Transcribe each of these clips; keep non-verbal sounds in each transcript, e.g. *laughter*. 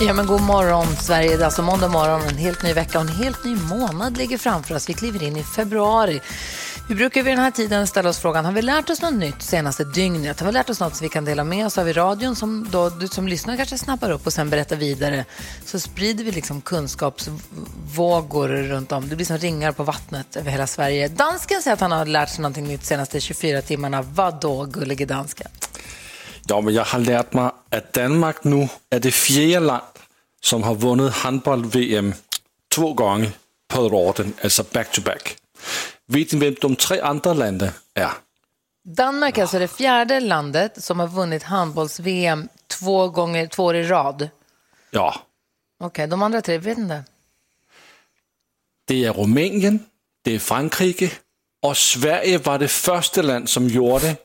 Ja, men god morgon, Sverige. Det är alltså måndag morgon, en helt ny vecka och en helt ny månad ligger framför oss. Vi kliver in i februari. Vi brukar vid den här tiden ställa oss frågan, har vi lärt oss något nytt senaste dygnet? Har vi lärt oss något som vi kan dela med oss av i radion som då, du som lyssnar kanske snappar upp och sen berättar vidare? Så sprider vi liksom kunskapsvågor runt om. Det blir som ringar på vattnet över hela Sverige. Dansken säger att han har lärt sig någonting nytt senaste 24 timmarna. Vad då, gullige dansken? Ja, men jag har lärt mig att Danmark nu är det fjärde land som har vunnit handboll-VM två gånger på raden, alltså back-to-back. Vet ni vem de tre andra länderna är? Danmark är alltså det fjärde landet som har vunnit handbolls-VM två gånger, två år i rad. Ja, Okej, de andra tre, vet inte. det är Rumänien, det är Frankrike och Sverige var det första land som gjorde det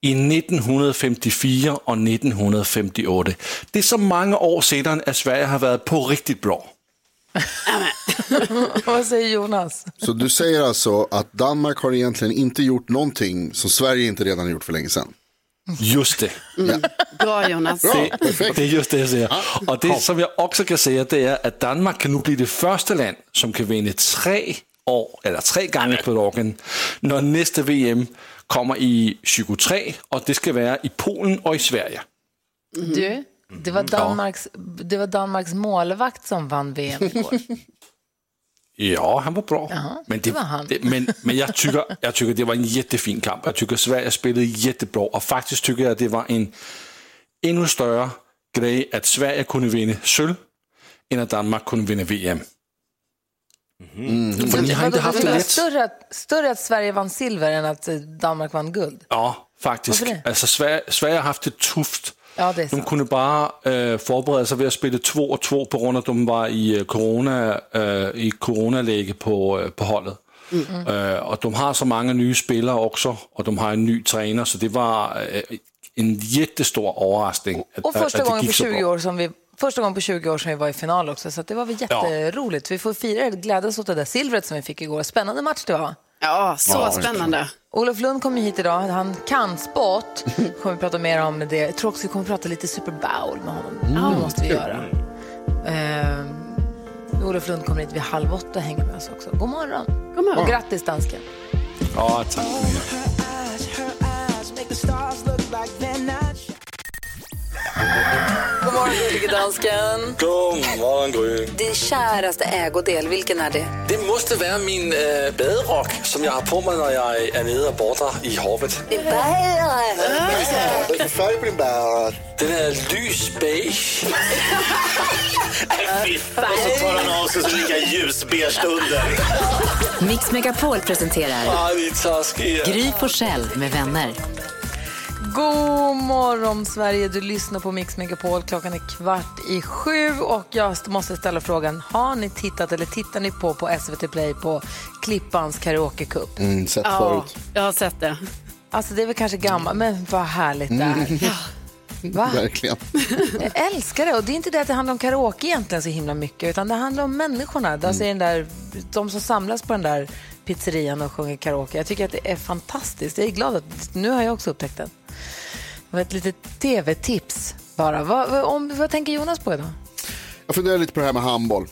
i 1954 och 1958. Det är så många år sedan att Sverige har varit på riktigt bra. *laughs* Vad säger Jonas? Så du säger alltså att Danmark har egentligen inte gjort någonting som Sverige inte redan har gjort för länge sedan? Just det. Bra Jonas. Bra, Det, det är just det jag säger. Och det som jag också kan säga det är att Danmark kan nu bli det första land som kan vinna tre år, eller tre gånger på dagen, när nästa VM kommer i 23 och det ska vara i Polen och i Sverige. Du, det var, Danmarks, det var Danmarks målvakt som vann VM igår. *laughs* Ja, han var bra. Jaha, men, det var han. men, men jag, tycker, jag tycker det var en jättefin kamp. Jag tycker Sverige spelade jättebra och faktiskt tycker jag det var en ännu större grej att Sverige kunde vinna sølv än att Danmark kunde vinna VM. För ni har inte haft det lätt. större, att- större att Sverige vann silver än att eh, Danmark vann guld. Ja, faktiskt. Alltså, Sverige, Sverige har haft det tufft. Ja, det De kunde bara äh, förbereda sig vid att spela två och två på grund av att de var i øh, corona, äh, i coronaläge på, på hållet. Äh, och de har så många nya spelare också och de har en ny tränare så det var en jättestor överraskning. Att, Och första gången på gick så 20 bra. år som vi Första gången på 20 år som vi var i final också, så att det var väl jätteroligt. Vi får fira det, glädjas åt det där silvret som vi fick igår. Spännande match det var. Ja, så spännande. Olof Lund kommer hit idag, han kan sport. *laughs* kommer vi prata mer om det. Jag tror också vi kommer prata lite Super Bowl med honom. Det måste vi göra. Eh, Olof Lund kommer hit vid halv åtta och hänger med oss också. God morgon. God morgon. Och grattis dansken. Ja, tack. God morgon gullige dansken. God morgon Gry. Din käraste ägodel, vilken är det? Det måste vara min äh, baderock som jag har på mig när jag är nere och badar i havet. Är det för färg på din bär? Den är lysbeige. Och *laughs* så tar han av sig så lika ljusbeige under. Mix Megapol presenterar Ah. Gry Forssell med vänner. God morgon Sverige, du lyssnar på Mix Megapol. Klockan är kvart i sju och jag måste ställa frågan, har ni tittat eller tittar ni på på SVT Play på Klippans karaokecup? Mm, sett Ja, förut. jag har sett det. Alltså det är väl kanske gammalt, men vad härligt det är. *laughs* Va? Verkligen. *laughs* Jag älskar det och det är inte det att det handlar om karaoke egentligen så himla mycket utan det handlar om människorna. Alltså den där, de som samlas på den där pizzerian och sjunger karaoke. Jag tycker att det är fantastiskt. Jag är glad att nu har jag också upptäckt den. Det var ett litet tv-tips bara. Vad, vad, om, vad tänker Jonas på idag? Jag funderar lite på det här med handboll.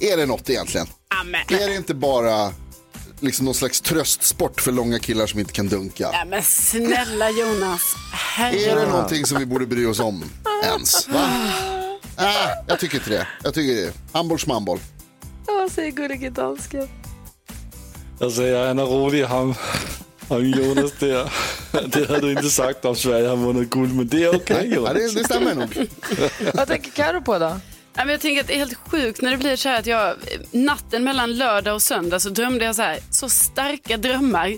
Är det något egentligen? Amen. Är det inte bara liksom någon slags tröstsport för långa killar som inte kan dunka? Nej, men snälla Jonas. Är det någonting som vi borde bry oss om ens? Va? Nej, *laughs* jag tycker inte det. Jag tycker det. Handboll schmandboll. Vad säger gullige dansken? Alltså, jag är rolig han, han Jonas där. Det hade du inte sagt om Sverige har vunnit guld, men det är okej. Ja, det, det stämmer nog. Vad tänker Karo på då? Jag tänker att det är helt sjukt när det blir så här att jag natten mellan lördag och söndag så drömde jag så här så starka drömmar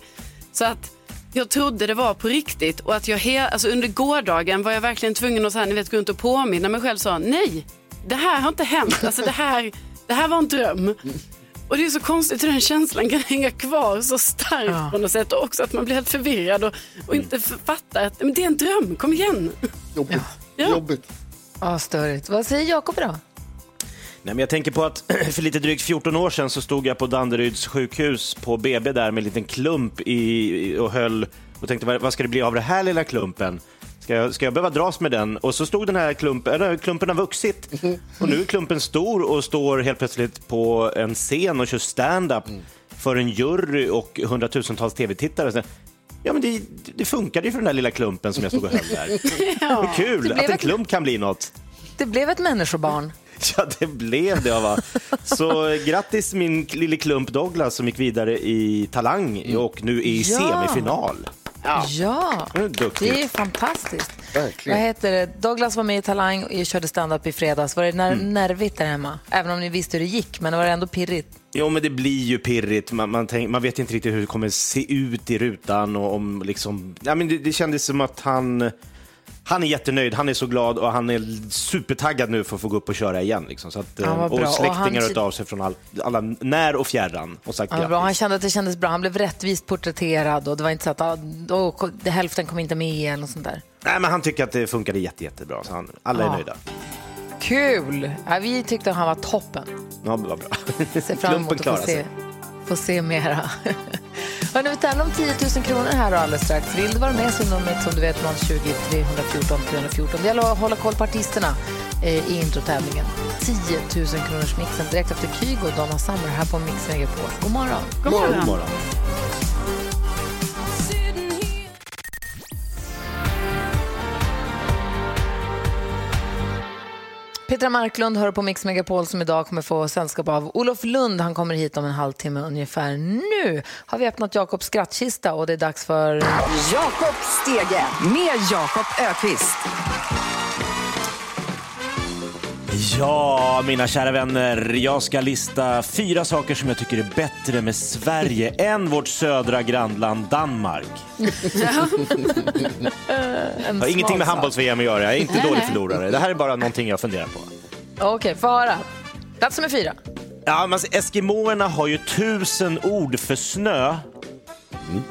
så att jag trodde det var på riktigt och att jag he, alltså under gårdagen var jag verkligen tvungen att så här, ni vet, gå runt och påminna mig själv så nej, det här har inte hänt. Alltså det här, det här var en dröm. Och det är så konstigt hur den känslan kan hänga kvar så starkt Ja. på något sätt. Och också att man blir helt förvirrad och, och inte fattar att men det är en dröm, kom igen. Jobbigt. Ja. Jobbigt. Ja, störigt. Vad säger Jakob då? Nej, men jag tänker på att *clears throat* för lite drygt 14 år sedan så stod jag på Danderyds sjukhus på BB där med en liten klump i, och höll och tänkte vad, vad ska det bli av den här lilla klumpen? Ska jag, ska jag behöva dras med den? Och så stod den här klumpen, eller, klumpen har vuxit och nu är klumpen stor och står helt plötsligt på en scen och kör stand-up för en jury och hundratusentals tv-tittare. Ja, men det, det funkade ju för den där lilla klumpen som jag stod och höll där. *laughs* Vad kul att en ett- klump kan bli något. Det blev ett människobarn. *laughs* Ja, det blev det. Va? Så eh, grattis min lille klump Douglas som gick vidare i Talang och nu är i Ja. semifinal. Ja, Det är duktigt. det är fantastiskt. Verkligen. Vad heter det? Douglas var med i Talang och jag körde stand-up i fredags. Var det när- nervigt där hemma? Även om ni visste hur det gick, men var det ändå pirrigt? Jo, men det blir ju pirrigt. Man, man, tänk, man vet inte riktigt hur det kommer se ut i rutan. Och om liksom, ja, men det, det kändes som att han, han är jättenöjd, han är så glad och han är supertaggad nu för att få gå upp och köra igen. Liksom. Så att, vad och bra. Och släktingar han- har hört av sig från all, alla när och fjärran och sagt Ja, grattis. bra. Han kände att det kändes bra. Han blev rättvist porträtterad och det var inte så att ah, det, hälften kom inte med eller sånt där. Nej, men han tycker att det funkade jätte, jättebra, så han, alla är Ja. nöjda. Kul! Ja, vi tyckte att han var toppen. Ja, vad bra. Ser fram emot att få se, få se mera. *laughs* Hörrni, vi tävlar om 10 000 kronor här och alldeles strax. Vill du vara med så är numret som du vet 020 314 314. Det gäller att hålla koll på artisterna eh, i introtävlingen. 10 000 kronors mixen direkt efter Kygo och Donna Summer här på Mix Megapol. God morgon! God morgon. God morgon. Petra Marklund hör på Mix Megapol som idag kommer få sällskap av Olof Lund. Han kommer hit om en halvtimme ungefär. Nu har vi öppnat Jakobs skrattkista och det är dags för... Jakob Stege med Jakob Ökvist. Ja, mina kära vänner. Jag ska lista fyra saker som jag tycker är bättre med Sverige än vårt södra grannland Danmark. *laughs* En har ingenting med handbolls-VM att göra. Jag är inte dålig förlorare. Det här är bara någonting jag funderar på. Okej, få höra. Plats nummer fyra. Ja, men alltså, Eskimoerna har ju tusen ord för snö.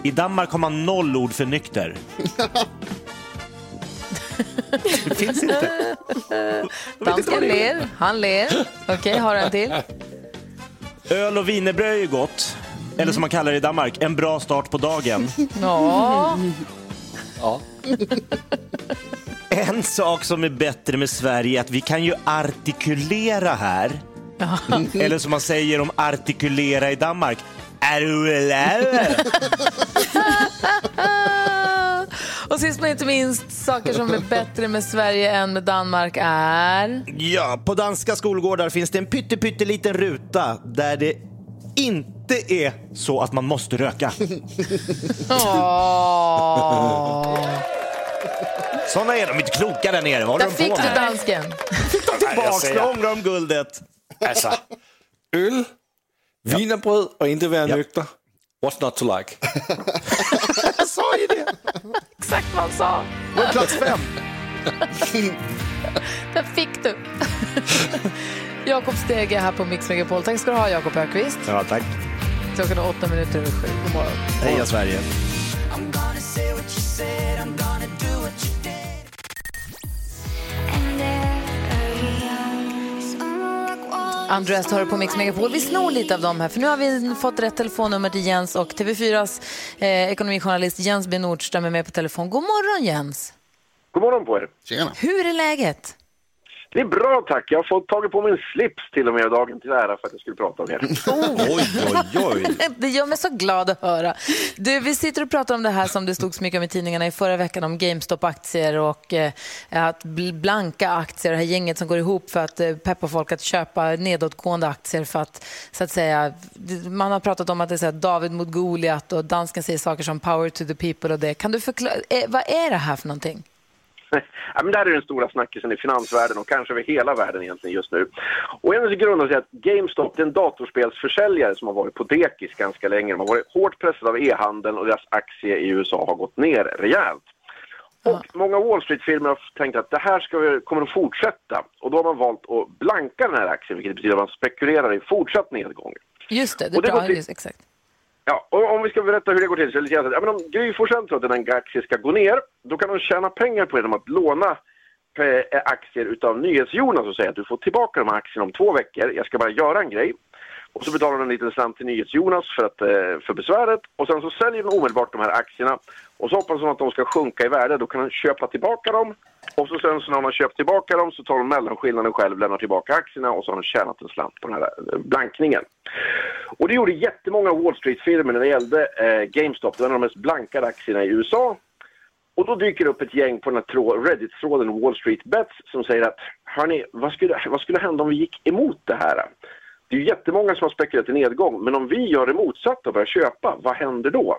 I Danmark har man noll ord för nykter. *laughs* Det finns inte. *laughs* Dansken ler, han ler. Okej, har du en till? Öl och wienerbröd är ju gott. Eller som man kallar det i Danmark, en bra start på dagen. *laughs* Ja. Ja. *laughs* En sak som är bättre med Sverige är att vi kan ju artikulera här. Eller som man säger om artikulera i Danmark. Är du eller? Och sist men inte minst, saker som är bättre med Sverige än med Danmark är... Ja, på danska skolgårdar finns det en pytte, pytteliten ruta där det inte är så att man måste röka. *laughs* Såna är de inte kloka där nere. Vad Där de fick på du dansken. Tillbaks, nu ångrar de guldet. Altså, øl, wienerbrød og inte være nykter. What's not to like? *laughs* Jag sa ju det. Exakt vad han sa. På plats fem. *laughs* Där fick du. *laughs* Jakob Stege här på Mix Megapol. Tack ska du ha, Jakob Ökvist. Ja, tack. Klockan är åtta minuter över sju. God morgon. Heja Sverige. Andreas hör på Mix Megapol. Vi snor lite av dem här, för nu har vi fått rätt telefonnummer till Jens och TV4s eh, ekonomijournalist Jens B. Nordström är med på telefon. God morgon Jens! God morgon på er. Tjena. Hur är läget? Det är bra tack. Jag har fått tagit på min slips till och med dagen till ära för att jag skulle prata om er. Oj, oj, oj. *laughs* Det gör mig så glad att höra. Du, vi sitter och pratar om det här som det stod så mycket om i tidningarna i förra veckan om GameStop-aktier och eh, att bl- blanka aktier, det här gänget som går ihop för att eh, peppa folk att köpa nedåtgående aktier för att, så att säga, man har pratat om att det är så här, David mot Goliat och dansken säger saker som power to the people och det. Kan du förklara, eh, vad är det här för någonting? *laughs* ja, men där är den stora snackisen i finansvärlden och kanske över hela världen egentligen just nu. Och en grundar sig att GameStop det är en datorspelsförsäljare som har varit på dekis ganska länge. De har varit hårt pressade av e-handeln och deras aktie i USA har gått ner rejält. Och många Wall Street-firmor har tänkt att det här ska vi, kommer att fortsätta. Och då har man valt att blanka den här aktien, vilket betyder att man spekulerar i fortsatt nedgång. Just det, det Och det till- Just, exakt. Ja, och om vi ska berätta hur det går till så är det lite grann att, ja, men om Gry Forssell tror att en aktie ska gå ner, då kan hon tjäna pengar på det genom att låna eh, aktier utav NyhetsJonas och säga att du får tillbaka de här aktierna om två veckor, jag ska bara göra en grej. Och så betalar hon en liten slant till NyhetsJonas för, att, eh, för besväret och sen så säljer hon omedelbart de här aktierna och så hoppas hon att de ska sjunka i värde, då kan hon köpa tillbaka dem och så sen så när hon har köpt tillbaka dem så tar hon mellanskillnaden själv, lämnar tillbaka aktierna och så har hon tjänat en slant på den här eh, blankningen. Och det gjorde jättemånga Wall Street-firmor när det gällde eh, GameStop. Det var en av de mest blankade aktierna i USA. Och då dyker det upp ett gäng på den här Reddit-tråden Wall Street Bets som säger att hörni, vad skulle, vad skulle hända om vi gick emot det här? Det är jättemånga som har spekulerat i nedgång, men om vi gör det motsatta och börjar köpa, vad händer då?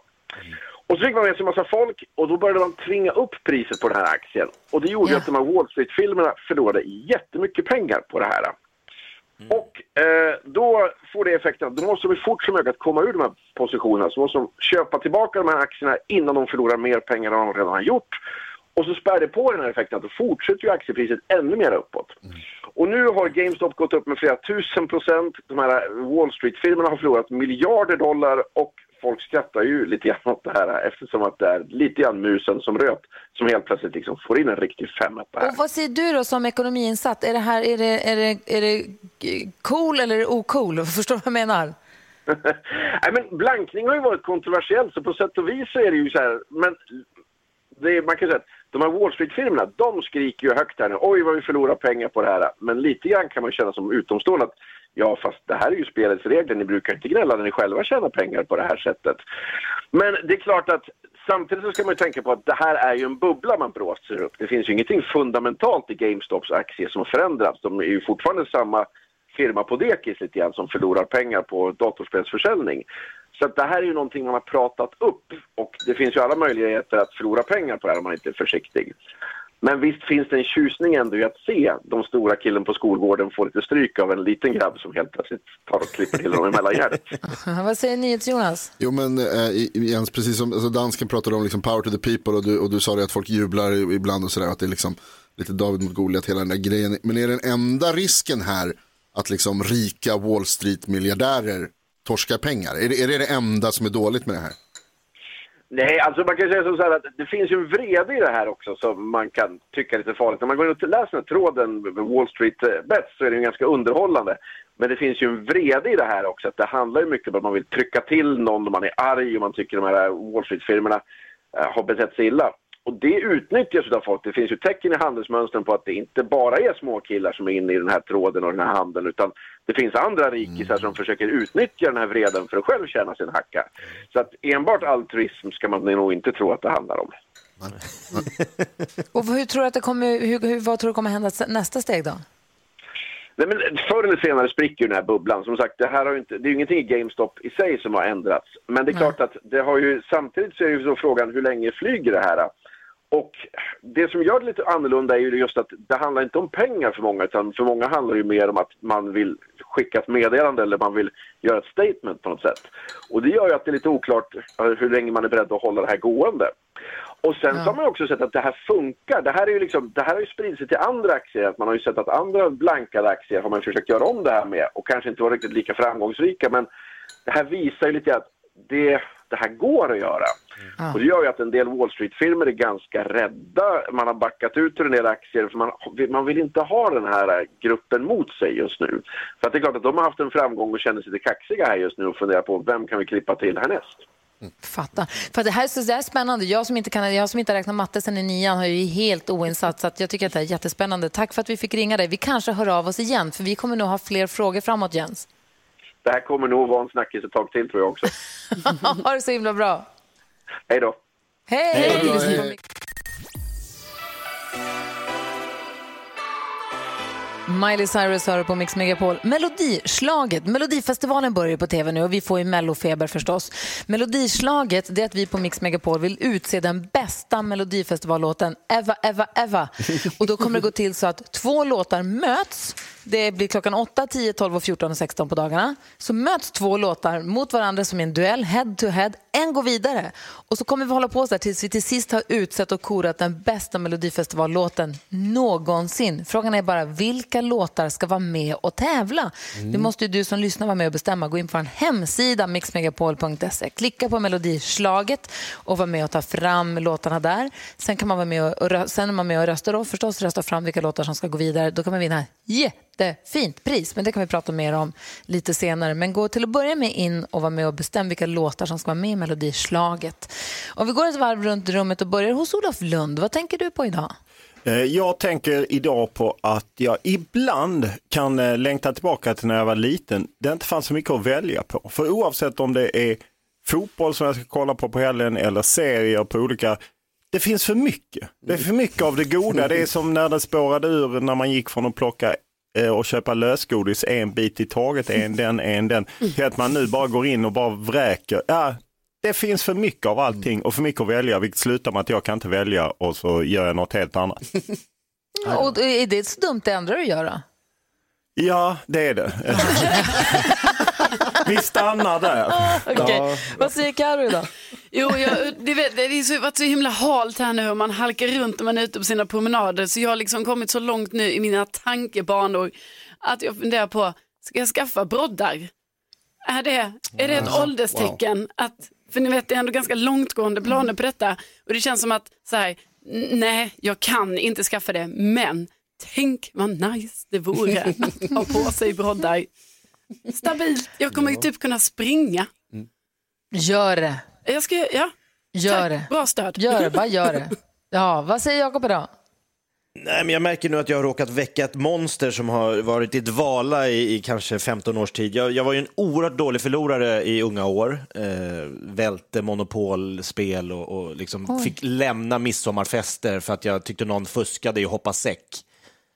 Och så fick man med sig en massa folk och då började man tvinga upp priset på den här aktien. Och det gjorde ju att de här Wall Street-filmerna förlorade jättemycket pengar på det här. Och eh, då får det effekten att då måste de fort som möjligt komma ur de här positionerna. Så måste de köpa tillbaka de här aktierna innan de förlorar mer pengar än de redan har gjort. Och så spär det på den här effekten att då fortsätter ju aktiepriset ännu mer uppåt. Och nu har GameStop gått upp med flera tusen procent. De här Wall Street-firmorna har förlorat miljarder dollar och folk skrattar ju lite grann åt det här eftersom att det är lite grann musen som röt som helt plötsligt liksom får in en riktig femetta här. Och vad säger du då som ekonomiinsatt? Är det här är det, är det, är det cool eller är det ocool? *laughs* Förstår du vad jag menar? *laughs* Nej, men blankning har ju varit kontroversiellt, så på sätt och vis så är det ju så här, men det man kan säga att de här Wall Street-firmorna, de skriker ju högt här nu, oj vad vi förlorar pengar på det här. Men lite grann kan man känna som utomstående att ja, fast det här är ju spelets regler, ni brukar inte gnälla när ni själva tjänar pengar på det här sättet. Men det är klart att samtidigt så ska man ju tänka på att det här är ju en bubbla man blåser upp. Det finns ju ingenting fundamentalt i GameStops aktier som har förändrats. De är ju fortfarande samma firma på dekis lite grann som förlorar pengar på datorspelsförsäljning. Så att det här är ju någonting man har pratat upp och det finns ju alla möjligheter att förlora pengar på det här om man inte är försiktig. Men visst finns det en tjusning ändå i att se de stora killen på skolgården få lite stryk av en liten grabb som helt plötsligt tar och klipper till honom i mellangärdet. *laughs* vad säger NyhetsJonas? Jo men eh, Jens, precis som alltså, dansken pratade om liksom power to the people och du, och du sa det att folk jublar ibland och sådär att det är liksom lite David mot Goliat hela den där grejen. Men är den enda risken här att liksom rika Wall Street-miljardärer torskar pengar? Är det, är det det enda som är dåligt med det här? Nej, alltså man kan säga som så här att det finns ju en vrede i det här också som man kan tycka är lite farligt. När man går in och läser den här tråden med Wall Street eh, Bets så är det ju ganska underhållande. Men det finns ju en vrede i det här också. Att det handlar ju mycket om att man vill trycka till någon och man är arg och man tycker de här Wall Street-firmorna eh, har betett sig illa. Och det utnyttjas av folk. Det finns ju tecken i handelsmönstren på att det inte bara är små killar som är inne i den här tråden och den här handeln utan det finns andra rikisar som försöker utnyttja den här vreden för att själv tjäna sin hacka. Så att enbart altruism ska man nog inte tro att det handlar om. *laughs* Och hur tror du att det kommer, hur, hur, vad tror du kommer hända nästa steg då? Nej, men förr eller senare spricker ju den här bubblan. Som sagt, det, här har ju inte, det är ju ingenting i GameStop i sig som har ändrats. Men det är klart att det har ju, samtidigt så är ju så frågan hur länge flyger det här? Och det som gör det lite annorlunda är ju just att det handlar inte om pengar för många utan för många handlar det ju mer om att man vill skicka ett meddelande eller man vill göra ett statement på något sätt. Och det gör ju att det är lite oklart hur länge man är beredd att hålla det här gående. Och sen så har man också sett att det här funkar. Det här, är ju liksom, det här har ju spridit sig till andra aktier. Att man har ju sett att andra blankade aktier har man försökt göra om det här med och kanske inte varit riktigt lika framgångsrika. Men det här visar ju lite att det, det här går att göra. Och det gör ju att en del Wall Street-firmor är ganska rädda. Man har backat ut ur en del aktier för man, man vill inte ha den här gruppen mot sig just nu. För att det är klart att de har haft en framgång och känner sig lite kaxiga här just nu och funderar på vem kan vi klippa till härnäst. Fatta. För det här är så det här är spännande. Jag som inte kan, jag som inte har räknat matte sen i nian har ju helt oinsatt. Så jag tycker att det här är jättespännande. Tack för att vi fick ringa dig. Vi kanske hör av oss igen, för vi kommer nog ha fler frågor framåt, Jens. Det här kommer nog vara en snackis ett tag till tror jag också. *laughs* ha det så himla bra. Hej då! Hej! Hej hej. Mix- Miley Cyrus hör på Mix Megapol. Melodislaget, Melodifestivalen börjar på tv nu och vi får ju mellofeber förstås. Melodislaget det är att vi på Mix Megapol vill utse den bästa Melodifestivallåten ever, ever, ever. Och då kommer det gå till så att två låtar möts Det blir klockan 8, 10, 12, och 14 och 16 på dagarna. Så möts två låtar mot varandra som i en duell, head to head. En går vidare. Och så kommer vi hålla på så här tills vi till sist har utsett och korat den bästa Melodifestivallåten någonsin. Frågan är bara vilka låtar ska vara med och tävla? Det måste ju du som lyssnar vara med och bestämma. Gå in på vår hemsida mixmegapol.se. Klicka på melodislaget och vara med och ta fram låtarna där. Sen kan man vara med och, och, sen är man med och röstar och förstås rösta fram vilka låtar som ska gå vidare. Då kan man vinna jättefint pris, men det kan vi prata mer om lite senare. Men gå till att börja med in och vara med och bestäm vilka låtar som ska vara med i melodislaget. Om vi går ett varv runt rummet och börjar hos Olof Lund, vad tänker du på idag? Eh, jag tänker idag på att jag ibland kan eh, längta tillbaka till när jag var liten. Det inte fanns så mycket att välja på. För oavsett om det är fotboll som jag ska kolla på på helgen eller serier på olika det finns för mycket. Det är för mycket av det goda. Det är som när det spårade ur när man gick från att plocka och köpa lösgodis en bit i taget, en den, en den, till att man nu bara går in och bara vräker. Ja, det finns för mycket av allting och för mycket att välja, vilket slutar med att jag kan inte välja och så gör jag något helt annat. *laughs* Och är det så dumt det andra att göra? Ja, det är det. *laughs* Vi stannar där. Okej. Ja. Vad säger Carro idag? Jo, jag, det, vet, det har så, varit så himla halt här nu och man halkar runt när man är ute på sina promenader. Så jag har liksom kommit så långt nu i mina tankebanor att jag funderar på, ska jag skaffa broddar? Är det, är det ett ålderstecken? Att, för ni vet, det är ändå ganska långtgående planer på detta. Och det känns som att, så här, nej, jag kan inte skaffa det, men tänk vad nice det vore *laughs* att ha på sig broddar. Stabilt, jag kommer ju typ kunna springa. Gör det. Jag ska, ja. Gör Tack. det. Bra stöd. Gör det, bara *laughs* gör det. Ja, vad säger Jakob idag? Nej, men jag märker nu att jag har råkat väcka ett monster som har varit i dvala i, i kanske 15 års tid. Jag, jag var ju en oerhört dålig förlorare i unga år. Eh, välte monopolspel och, och liksom Oj. fick lämna midsommarfester för att jag tyckte någon fuskade i hoppa säck.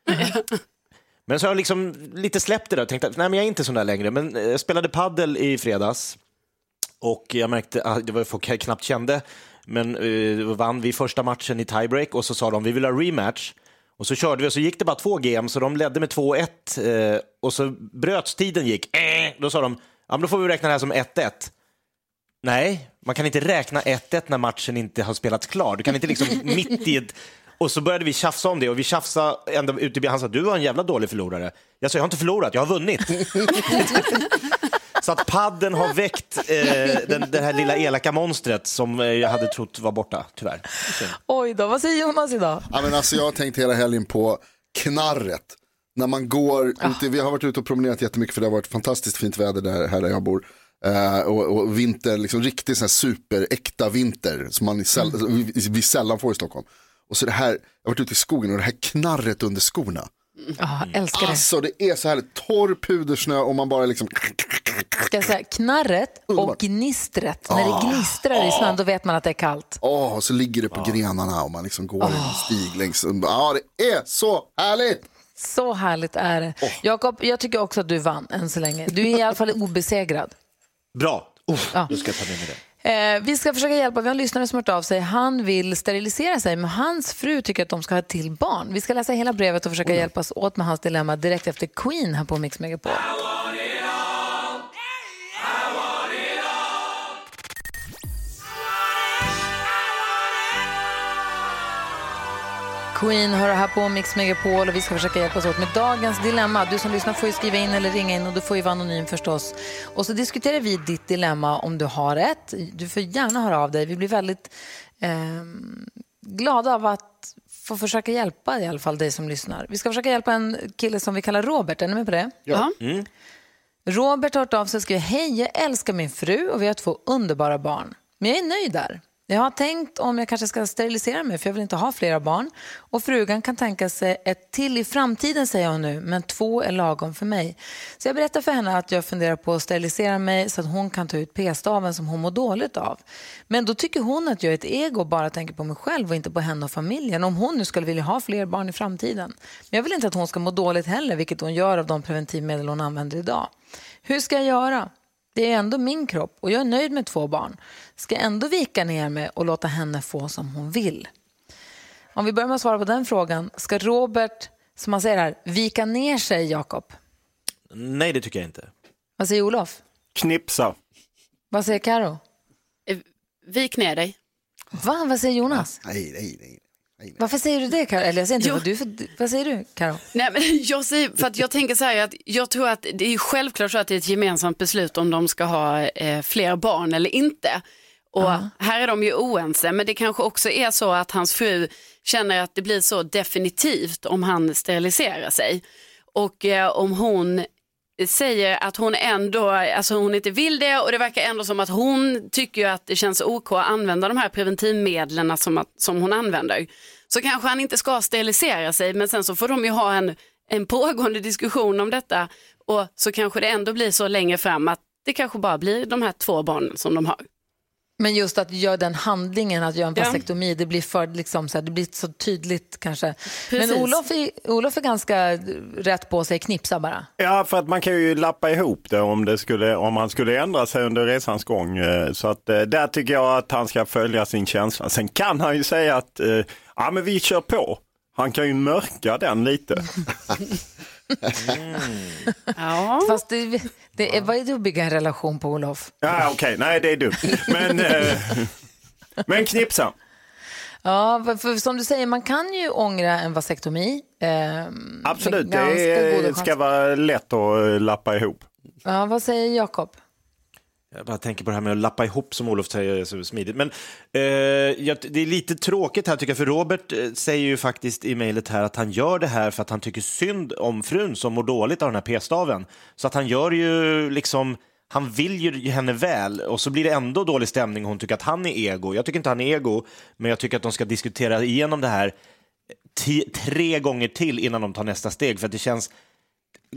*laughs* Men så har jag liksom lite släppt det där och tänkt att nej, men jag är inte sån där längre. Men eh, jag spelade paddel i fredags och jag märkte att det var folk jag knappt kände. Men eh, vann vi första matchen i tiebreak och så sa de vi vill ha rematch. Och så körde vi och så gick det bara två game så de ledde med 2-1 eh, och så bröts tiden gick. Eh, då sa de ja, men då får vi räkna det här som 1-1. Nej, man kan inte räkna 1-1 när matchen inte har spelats klar. Du kan inte liksom *laughs* mitt i ett... Och så började vi tjafsa om det och vi tjafsade ända ut i Han sa du var en jävla dålig förlorare. Jag sa jag har inte förlorat, jag har vunnit. *laughs* Så att padden har väckt eh, den, det här lilla elaka monstret som eh, jag hade trott var borta, tyvärr. Oj då, vad säger Jonas idag? Ja, men alltså, jag har tänkt hela helgen på knarret. När man går, ute, vi har varit ute och promenerat jättemycket för det har varit fantastiskt fint väder där, här där jag bor. Eh, och, och vinter, liksom riktigt sån här superäkta vinter som man säll, vi, vi sällan får i Stockholm. Och så det här, jag har varit ute i skogen och det här knarret under skorna. Ja, älskar det. Alltså det är så här torr pudersnö och man bara liksom Ska jag säga, knarret och gnistret. När det gnistrar i snön då vet man att det är kallt. Åh, och så ligger det på grenarna och man liksom går i en stig längs. Ja, det är så härligt. Så härligt är det. Jakob, jag tycker också att du vann än så länge. Du är i alla fall obesegrad. Bra, Uff, Ja. då ska jag ta med mig det. Eh, vi ska försöka hjälpa, vi har en lyssnare som hört av sig. Han vill sterilisera sig, men hans fru tycker att de ska ha ett till barn. Vi ska läsa hela brevet och försöka hjälpas åt med hans dilemma direkt efter Queen här på Mix Megapol. Queen hör här på Mix Megapol och vi ska försöka hjälpas åt med dagens dilemma. Du som lyssnar får ju skriva in eller ringa in och du får ju vara anonym förstås. Och så diskuterar vi ditt dilemma om du har ett. Du får gärna höra av dig. Vi blir väldigt ehm, glada av att få försöka hjälpa i alla fall dig som lyssnar. Vi ska försöka hjälpa en kille som vi kallar Robert. Är ni med på det? Ja. Robert har hört av sig och skriver Hej, jag älskar min fru och vi har två underbara barn. Men jag är nöjd där. Jag har tänkt om jag kanske ska sterilisera mig för jag vill inte ha flera barn. Och frugan kan tänka sig ett till i framtiden säger hon nu, men två är lagom för mig. Så jag berättar för henne att jag funderar på att sterilisera mig så att hon kan ta ut p-staven som hon mår dåligt av. Men då tycker hon att jag är ett ego och bara tänker på mig själv och inte på henne och familjen. Om hon nu skulle vilja ha fler barn i framtiden. Men jag vill inte att hon ska må dåligt heller, vilket hon gör av de preventivmedel hon använder idag. Hur ska jag göra? Det är ändå min kropp och jag är nöjd med två barn. Ska jag ändå vika ner mig och låta henne få som hon vill? Om vi börjar med att svara på den frågan. Ska Robert som man säger här, vika ner sig, Jakob? Nej, det tycker jag inte. Vad säger Olof? Knipsa. Vad säger Karo? Eh, Vik ner dig. Va? Vad säger Jonas? Nej, nej, nej. Varför säger du det, Karo? Eller jag säger inte Jo. vad du för, Vad säger du, Karo? Nej, men *laughs* jag, säger, för att jag tänker så här att jag tror att det är självklart så att det är ett gemensamt beslut om de ska ha eh, fler barn eller inte. Och här är de ju oense, men det kanske också är så att hans fru känner att det blir så definitivt om han steriliserar sig. Och eh, om hon säger att hon ändå, alltså hon inte vill det och det verkar ändå som att hon tycker att det känns OK att använda de här preventivmedlen som, att, som hon använder. Så kanske han inte ska sterilisera sig men sen så får de ju ha en, en pågående diskussion om detta och så kanske det ändå blir så längre fram att det kanske bara blir de här två barnen som de har. Men just att göra den handlingen, att göra en Ja. vasektomi, det blir för liksom så här, det blir så tydligt kanske. Men Precis. Olof är, Olof är ganska rätt på sig, knipsa bara. Ja, för att man kan ju lappa ihop det om, det skulle, om han skulle ändra sig under resans gång. Eh, Så att eh, där tycker jag att han ska följa sin känsla. Sen kan han ju säga att eh, ja, men vi kör på. Han kan ju mörka den lite. Ja. Fast det, det är, vad är det att bygga en relation på, Olof? Ja, Okej, nej det är dumt. Men, eh, men knipsa. Ja, för, som du säger, man kan ju ångra en vasektomi. ehm, Absolut, det är, ska vara lätt att eh, lappa ihop. Ja, vad säger Jakob? Jag bara tänker på det här med att lappa ihop som Olof säger så smidigt. Men eh, det är lite tråkigt här tycker jag, för Robert eh, säger ju faktiskt i mejlet här att han gör det här för att han tycker synd om frun som mår dåligt av den här p-staven. Så att han gör ju liksom, han vill ju henne väl och så blir det ändå dålig stämning och hon tycker att han är ego. Jag tycker inte han är ego, men jag tycker att de ska diskutera igenom det här eh, tre gånger till innan de tar nästa steg. För att det känns,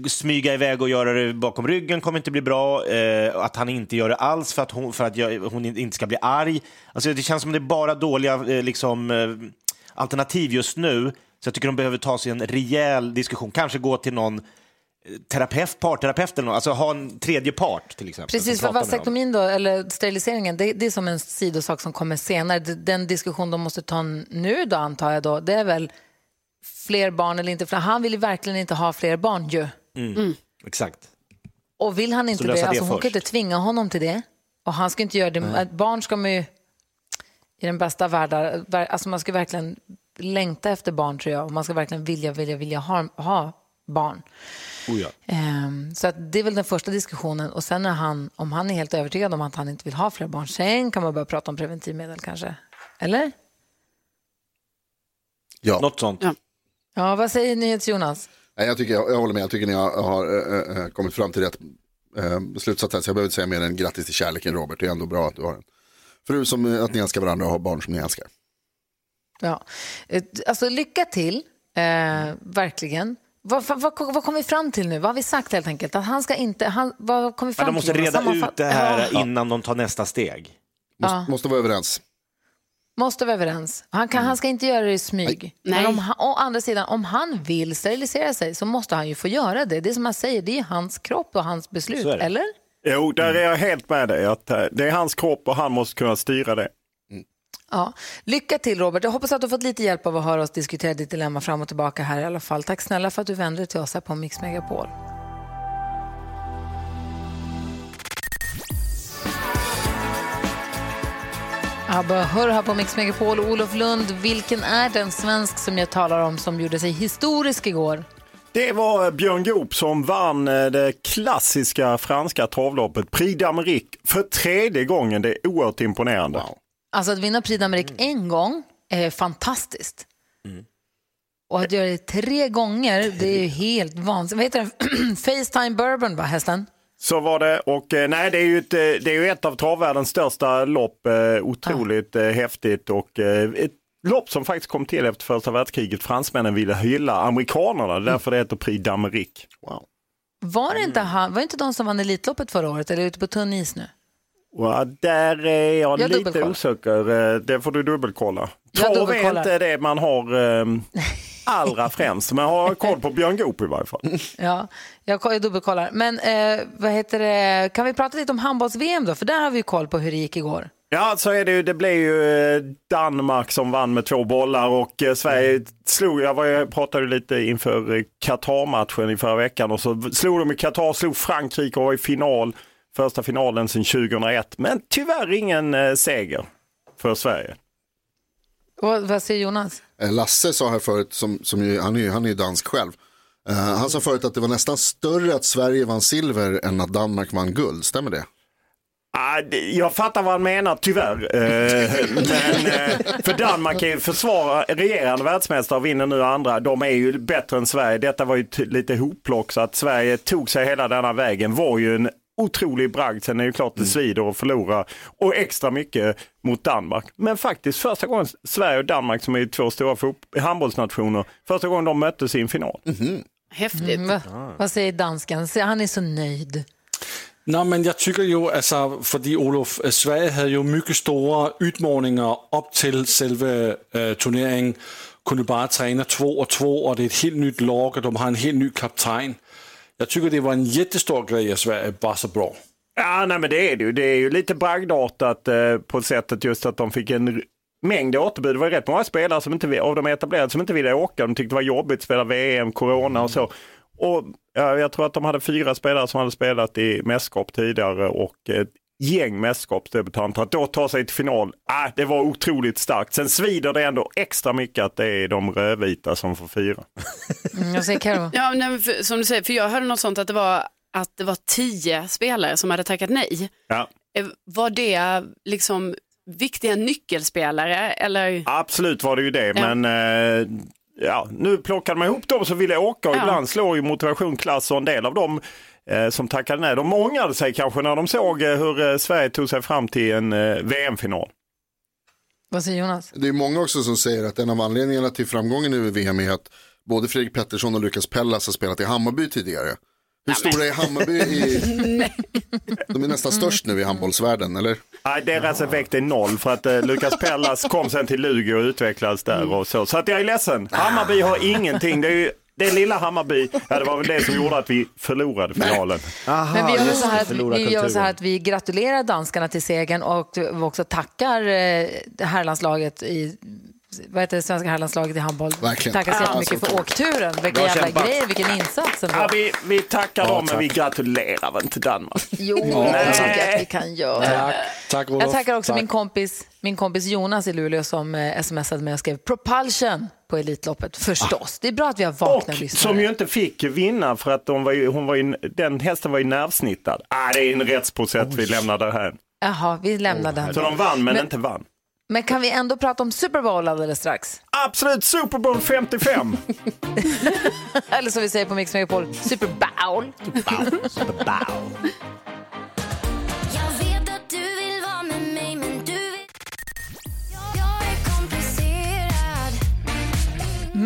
smyga iväg och göra det bakom ryggen kommer inte bli bra. Eh, att han inte gör det alls för att hon, för att jag, hon inte ska bli arg. Alltså, det känns som det är bara dåliga eh, liksom, eh, alternativ just nu. Så jag tycker de behöver ta sig en rejäl diskussion. Kanske gå till någon eh, terapeut, parterapeut eller något. Alltså ha en tredje part till exempel. Precis, för vasektomin då, eller steriliseringen, det, det är som en sidosak som kommer senare. Den diskussion de måste ta nu då, antar jag då, det är väl fler barn eller inte. För han vill ju verkligen inte ha fler barn ju. Mm. Exakt. Och vill han inte lösa det, det alltså hon kan först. inte tvinga honom till det. Och han ska inte göra det. Att Barn ska man ju, i den bästa världen, alltså man ska verkligen längta efter barn tror jag. Och man ska verkligen vilja, vilja, vilja ha, ha barn. Oh, ja. Ehm, så att det är väl den första diskussionen. Och sen är han, om han är helt övertygad om att han inte vill ha fler barn, sen kan man börja prata om preventivmedel kanske. Eller? Ja. Något sånt. Ja. Ja, vad säger NyhetsJonas? Nej, jag, tycker, jag, jag håller med, jag tycker ni har, har eh, kommit fram till rätt eh, slutsats här. Så jag behöver inte säga mer än grattis till kärleken Robert. Det är ändå bra att du har en fru som, att ni älskar varandra och har barn som ni älskar. Ja. Alltså lycka till, eh, verkligen. Vad, vad, vad, vad kom vi fram till nu? Vad har vi sagt helt enkelt? Att han ska inte, han, vad kom vi Ja, fram de måste till? Reda Sammanfatt- ut det här Ja. innan de tar nästa steg. Måste, Ja. måste vara överens. Måste vara överens. Han, kan, han ska inte göra det i smyg. Men Nej. om han, å andra sidan, om han vill sterilisera sig så måste han ju få göra det. Det är som jag säger, det är hans kropp och hans beslut, eller? Jo, där är jag helt med dig. Att eh, det är hans kropp och han måste kunna styra det. Ja. Lycka till Robert. Jag hoppas att du har fått lite hjälp av att höra oss diskutera ditt dilemma fram och tillbaka här i alla fall. Tack snälla för att du vände dig till oss här på Mix Megapol. ABBA hör här på Mix Megapol. Olof Lund, vilken är den svensk som jag talar om som gjorde sig historisk igår? Det var Björn Goop som vann eh, det klassiska franska travloppet Prix d'Amérique för tredje gången. Det är oerhört imponerande. Alltså att vinna Prix d'Amérique en gång är fantastiskt. Och att göra det tre gånger, det är ju helt vansinnigt. Vad heter den? *clears throat* Facetime Bourbon, va, hästen? Så var det och eh, nej, det är ju ett, eh, det är ju ett av travvärldens största lopp. eh, Otroligt eh, häftigt och ett lopp som faktiskt kom till efter första världskriget. Fransmännen ville hylla amerikanerna, det är därför det heter Prix d'Amérique. Wow. Var det inte, han, var det inte de som vann Elitloppet förra året, eller är du ute på tunn is nu? Och där är jag, Jag lite osäker. Eh, Det får du dubbelkolla. Jag Trav är inte det man har eh, *laughs* allra främst, men har koll på Björn Goop i varje fall. *laughs* Ja, jag, jag dubbelkollar. Men eh, vad heter det, kan vi prata lite om handbolls-VM då? För där har vi koll på hur det gick igår. Ja, så är det ju. Det blev ju eh, Danmark som vann med två bollar och eh, Sverige slog, jag, var, jag pratade lite inför Qatar-matchen i förra veckan och så slog de i Qatar, slog Frankrike och var i final, första finalen sedan 2001. Men tyvärr ingen eh, seger för Sverige. Och, vad säger Jonas? Eh, Lasse sa här förut, som, som ju, han, är ju, han är ju dansk själv. Eh, han sa förut att det var nästan större att Sverige vann silver än att Danmark vann guld. Stämmer det? Ah, Jag fattar vad han menar, tyvärr. Eh, men, för Danmark är ju försvara, regerande världsmästare och vinner nu andra. De är ju bättre än Sverige. Detta var ju lite hopplock så att Sverige tog sig hela denna vägen var ju en otrolig bragd. Sen är det ju klart det svider att förlora och extra mycket mot Danmark. Men faktiskt första gången Sverige och Danmark som är två stora handbollsnationer, första gången de möttes i en final. Häftigt. Mm, va? Vad säger dansken? Han är så nöjd. Nej, men jag tycker ju, alltså, fordi Olof, øh, Sverige havde jo mycket stora utmaningar upp till själva äh, turneringen. Kunde bara träna två och två och det är ett helt nytt lag och de har en helt ny kapten. Jag tycker det var en jättestor grej att Sverige var så bra. Ja, nej, men det är det ju. Det är ju lite bragdartat eh, på sättet just att de fick en mängd återbud. Det var rätt många spelare som inte, av de etablerade som inte ville åka. De tyckte det var jobbigt att spela VM, corona och så. Och ja, jag tror att de hade fyra spelare som hade spelat i mästerskap tidigare och eh, gäng mästerskapsdebutanter. Att då ta sig till final, ah, det var otroligt starkt. Sen svider det ändå extra mycket att det är de rödvita som får fira. Mm, jag säger Karo. Ja, nej, men för, som du säger, för jag hörde något sånt att det var att det var tio spelare som hade tackat nej. Ja. Eh, Var det liksom viktiga nyckelspelare eller? Absolut var det ju det, Ja. men eh, ja, nu plockade man ihop dem som ville åka och Ja. ibland slår ju motivation klass och en del av dem som tackade nej, de ångrade sig kanske när de såg eh, hur eh, Sverige tog sig fram till en eh, VM-final. Vad säger Jonas? Det är många också som säger att en av anledningarna till framgången nu i VM är att både Fredrik Pettersson och Lukas Pellas har spelat i Hammarby tidigare. Hur stora är Hammarby i... *laughs* De är nästan störst nu i handbollsvärlden, eller? Nej, deras effekt är noll för att eh, Lukas Pellas kom sen till Lugi och utvecklades där och så. Så att jag är ledsen, Hammarby har ingenting. Det är ju det lilla Hammarby, ja, det var väl det som gjorde att vi förlorade finalen. Men vi gör, så här att, vi gör så här att vi gratulerar danskarna till segern och vi också tackar eh, herrlandslaget i vad heter det, svenska herrlandslaget i handboll. Verkligen. Tackar så Ja, jättemycket så för åkturen. Vilka Bra jävla kämpat. grejer, vilken insats ändå. Ja, vi, vi tackar dem, men vi gratulerar väl till Danmark. Jo, det tycker jag att vi kan göra. Tack, tack Olof. Jag tackar också Tack. min kompis, min kompis Jonas i Luleå som eh, smsade mig och skrev propulsion på Elitloppet. Förstås. Det är bra att vi har vakna Och lyssnare. som ju inte fick vinna för att de var ju, hon var ju, den hästen var ju nervsnittad. Ah, det är en rättsprocess vi lämnar där här. Jaha, vi lämnar den. Så de vann men, Men- inte vann. Men kan vi ändå prata om Super Bowl alldeles strax? Absolut, Super Bowl 55. *laughs* Eller som vi säger på Mix Megapol, Super Bowl. Jag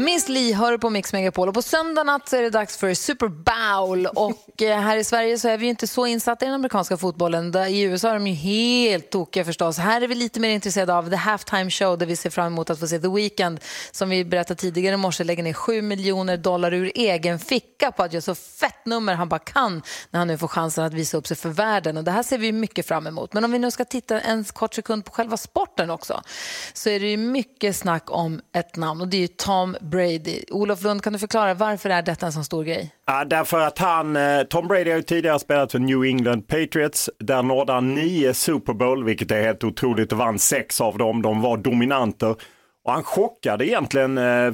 Miss Li hör på Mix Megapol och på söndag natt så är det dags för Super Bowl *laughs* och eh, här i Sverige så är vi inte så insatta i den amerikanska fotbollen. I USA är de ju helt tokiga förstås. Här är vi lite mer intresserade av The Halftime Show där vi ser fram emot att få se The Weeknd som vi berättade tidigare i morse lägger ner 7 miljoner dollar ur egen ficka på att göra så fett nummer han bara kan när han nu får chansen att visa upp sig för världen och det här ser vi mycket fram emot. Men om vi nu ska titta en kort sekund på själva sporten också så är det ju mycket snack om ett namn och det är ju Tom Brady. Olof Lund, kan du förklara varför är detta en så stor grej? Ja, därför att han, eh, Tom Brady har ju tidigare spelat för New England Patriots. Där nådde han nio Super Bowl, vilket är helt otroligt. Och vann sex av dem. De var dominanter. Och han chockade egentligen eh,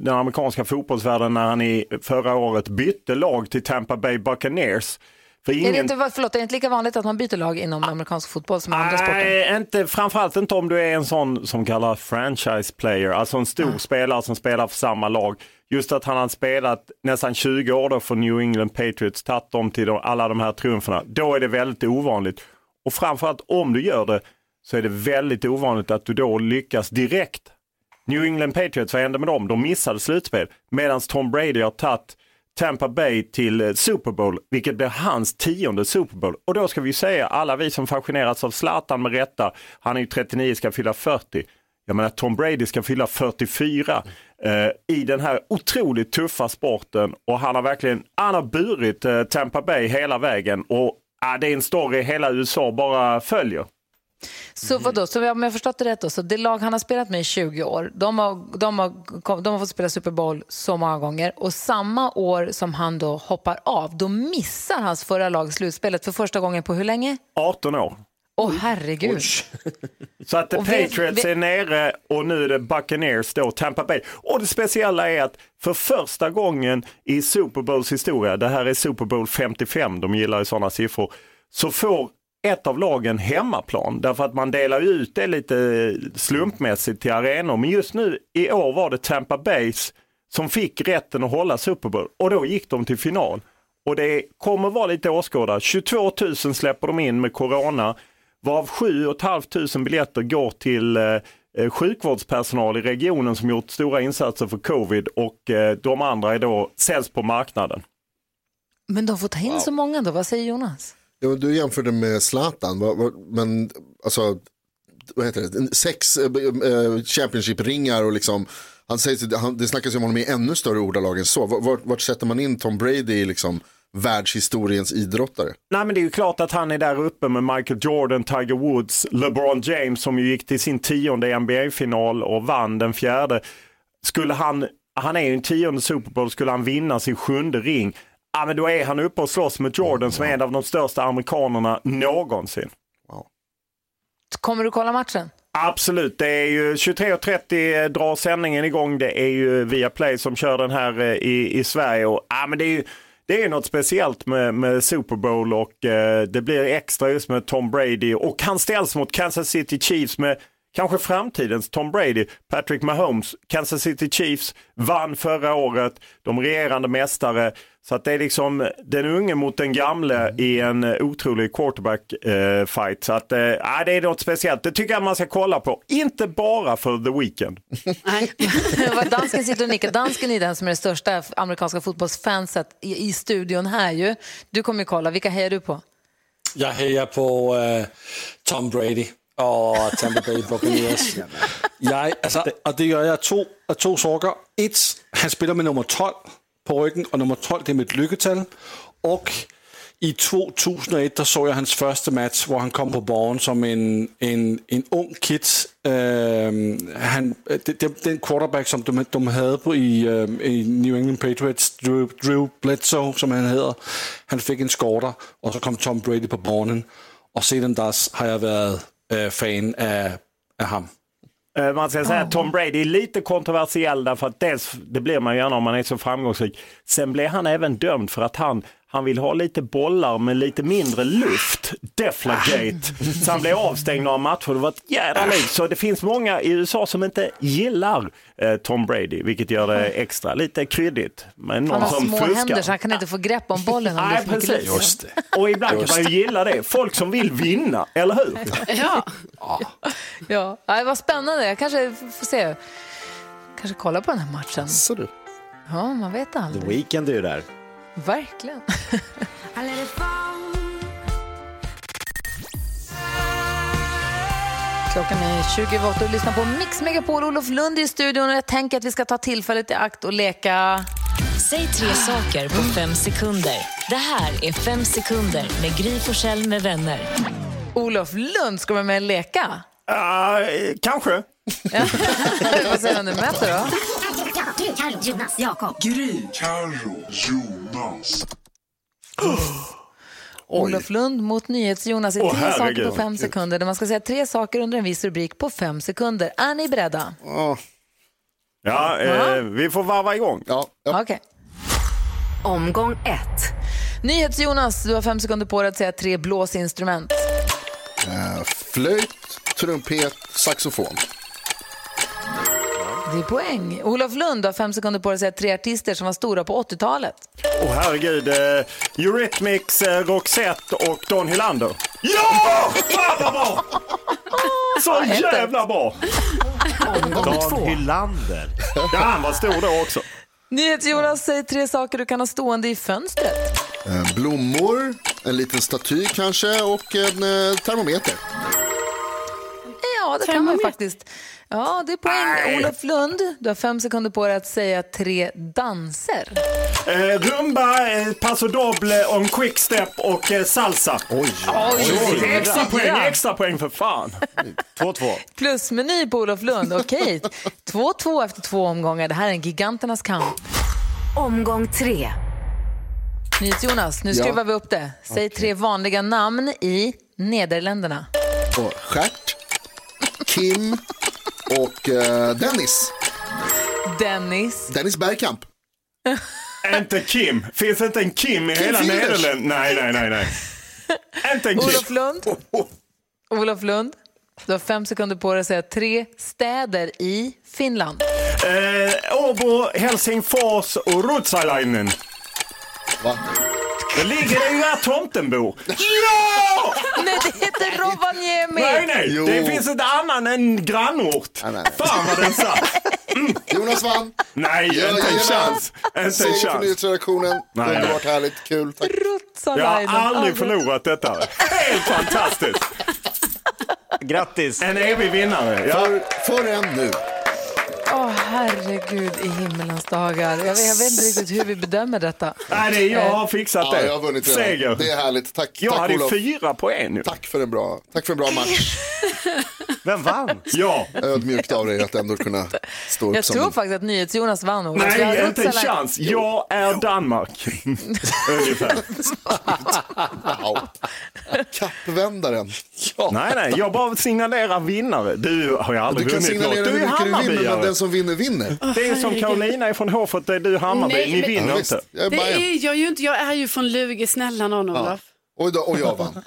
den amerikanska fotbollsvärlden när han i förra året bytte lag till Tampa Bay Buccaneers. För Är, det inte, förlåt, är det inte lika vanligt att man byter lag inom amerikansk fotboll som i andra sporter? Nej, inte, framförallt inte om du är en sån som kallas franchise player, alltså en stor spelare som spelar för samma lag. Just att han har spelat nästan 20 år då för New England Patriots, tagit dem till de, alla de här triumferna. Då är det väldigt ovanligt. Och framförallt om du gör det så är det väldigt ovanligt att du då lyckas direkt. New England Patriots, vad hände med dem? De missade slutspel. Medan Tom Brady har tagit Tampa Bay till eh, Super Bowl, vilket blir hans tionde Super Bowl. Och då ska vi säga, alla vi som fascineras av Zlatan med rätta, han är ju 39, ska fylla 40. Jag menar Tom Brady ska fylla 44 eh, i den här otroligt tuffa sporten och han har verkligen, han har burit eh, Tampa Bay hela vägen och eh, det är en story hela USA bara följer. Så vadå, så om jag har förstått det rätt då, så det lag han har spelat med i 20 år, de har, de har, de har fått spela Super Bowl så många gånger och samma år som han då hoppar av, då missar hans förra lag slutspelet för första gången på hur länge? 18 år. Åh herregud. *laughs* Så att Patriots är nere och nu är det Buccaneers då, Tampa Bay. Och det speciella är att för första gången i Super Bowls historia, det här är Super Bowl 55, de gillar ju sådana siffror, så får ett av lagen hemmaplan därför att man delar ut det lite slumpmässigt till arenor. Men just nu i år var det Tampa Bays som fick rätten att hålla Super Bowl och då gick de till final. Och det kommer vara lite åskådare. 22 000 släpper de in med corona, varav 7 500 biljetter går till eh, eh, sjukvårdspersonal i regionen som gjort stora insatser för covid och eh, de andra är då säljs på marknaden. Men de får ta in så många då, vad säger Jonas? Ja, du jämförde med Zlatan, vad- vad- men alltså, vad heter det, sex äh, Championship-ringar och liksom, han säger, han, det snackas ju om honom i ännu större ordalag än så. Vart, vart, vart sätter man in Tom Brady i liksom världshistoriens idrottare? Nej men det är ju klart att han är där uppe med Michael Jordan, Tiger Woods, LeBron James som ju gick till sin tionde NBA-final och vann den fjärde. Skulle han, han är ju en tionde Super Bowl, skulle han vinna sin sjunde ring, ja men då är han uppe och slåss med Jordan som är en av de största amerikanerna någonsin. Kommer du kolla matchen? Absolut, det är ju 23.30 drar sändningen igång. Det är ju Viaplay som kör den här eh, i, i Sverige. Och, ja, men det är ju det är något speciellt med, med Super Bowl och eh, det blir extra just med Tom Brady och han ställs mot Kansas City Chiefs med kanske framtidens Tom Brady, Patrick Mahomes. Kansas City Chiefs vann förra året, de regerande mästare. Så att det är liksom den unge mot den gamle i en eh, otrolig quarterback-fight. så att eh, ja, det är något speciellt. Det tycker jag man ska kolla på. Inte bara för The Weeknd. Dansken sitter och nickar. Dansken är den som är det största amerikanska fotbollsfanset i, i studion här ju. Du kommer ju kolla. Vilka hejar du på? Jag hejar på øh, Tom Brady og Tampa Bay Buccaneers. Jeg, altså, og det gør jeg af to, af to sorger. Et, han spiller med nummer 12 på ryggen, og nummer 12 det er mit lykketal. Og i 2001, der så jeg hans første match, hvor han kom på borgen som en, en, en ung kid. Øhm, han, det, den quarterback, som de, de havde på i, øhm, i New England Patriots, Drew, Drew Bledsoe, som han hedder, han fik en skorter, og så kom Tom Brady på borgen. Og siden da har jeg været øh, fan är, är han. Eh, man ska säga att Tom Brady är lite kontroversiell därför att dels, det blir man gärna om man är så framgångsrik. Sen blev han även dömd för att han, han vill ha lite bollar med lite mindre luft. Deflagate. Så han blev avstängd några matcher. Det var ett jädra liv. Så det finns många i USA som inte gillar eh, Tom Brady, vilket gör det extra lite kryddigt. Men någon Han har som små fuskar. händer så han kan inte få grepp om bollen om det Nej, precis. Just Och ibland kan man ju gilla det. Folk som vill vinna, eller hur? Ja. *laughs* Ja, ja, vad spännande. Jag kanske får se. Kanske kolla på den här matchen. Så du. Ja, man vet aldrig. The Weeknd är ju där. Verkligen. *laughs* Klockan är 20 över åtta och lyssnar på Mix Megapol. Olof Lund i studion och jag tänker att vi ska ta tillfället i akt och leka... Säg tre saker på fem sekunder. Det här är Fem sekunder med Gry Forssell med vänner. Olof Lund ska vara med och leka. Ah, eh, kanske. *laughs* Vad säger han nu möter då? Gry, Carro, Jonas, Jakob. *gasps* Olof Lund mot NyhetsJonas i tre saker herregud. på fem sekunder. Där man ska säga tre saker under en viss rubrik på fem sekunder. Är ni beredda? Ja, Ja, eh, vi får varva igång. ja, ja. Okej. Omgång ett. NyhetsJonas, du har fem sekunder på dig att säga tre blåsinstrument. Eh, flöjt, trumpet, saxofon. Det är poäng. Olof Lund har fem sekunder på dig att säga tre artister som var stora på 80-talet. Åh herregud, eh, Eurythmics, eh, Roxette och Don Hylander. Ja! Fan vad bra! *laughs* Så jävla bra! Dan Hylander. Ja, han var stor då också. NyhetsJonas, säg tre saker du kan ha stående i fönstret. Eh, blommor, en liten staty kanske och en eh, termometer. Ja, det Kan kan man faktiskt. Ja, det är poäng. Olof Lund, du har fem sekunder på dig att säga tre danser. Eh, rumba, eh, paso doble, om quickstep och eh, salsa. Oj, Oj, extra poäng, extra poäng för fan. 2-2. Plusmeny på Olof Lund. Okej, 2-2 efter två omgångar. Det här är en giganternas kamp. Omgång tre. Jonas, nu Ja. skruvar vi upp det. Säg tre vanliga namn i Nederländerna. Och Stjärt, Kim och eh, Dennis. Dennis. Dennis Bergkamp. Inte Kim. Finns inte en Kim i Kim hela. Nederländerna? Nej, nej, nej, nej. Inte en Kim. Olof Lund. Olof Lund. Du har fem sekunder på dig att säga tre städer i Finland. Eh, Åbo, Helsingfors och Ruotsalainen. Va? Det ligger i där tomten bor. Ja! Nej, det heter Rovaniemi. Nej, nej. Jo. Det finns inte annan än grannort. Nej, nej. Fan vad den satt. Jonas vann. Nej, inte en chans. Inte en Seger för chans. nyhetsredaktionen. Nej, Underbart härligt, kul. Tack. Jag har Aldrig. förlorat detta. Helt fantastiskt. Grattis! En evig vinnare. Ja. För, för en nu. Åh, herregud i himmelens dagar. Jag vet, jag vet inte riktigt hur vi bedömer detta. Nej, det är jag har fixat Ja, det. jag har vunnit redan. Seger. Det är härligt. Tack, Jag tack hade Olof. fyra på en nu. Tack för en bra, tack för en bra match. *laughs* Vem vann? Ja. Ödmjukt av dig att ändå kunna stå upp Jag som... tror faktiskt att NyhetsJonas vann. Olof. Jag Nej, inte en Ruotsalainen- chans. Jag är Danmark. *laughs* Ungefär. Wow. *laughs* Kappvändaren. Nej, nej, jag bara signalerar vinnare. Du har ju Du aldrig kan vunnit något. signalera Du hur är mycket du vill, men Hammarbyare. den som vinner vinner. Det är som Carolina från Hoffert, det är du Hammarby. Nej, Ni men- vinner Ja, visst. inte. Jag är Det är jag ju inte. Jag är ju från Lugi. Snälla någon, Olof. Och, då, och jag vann.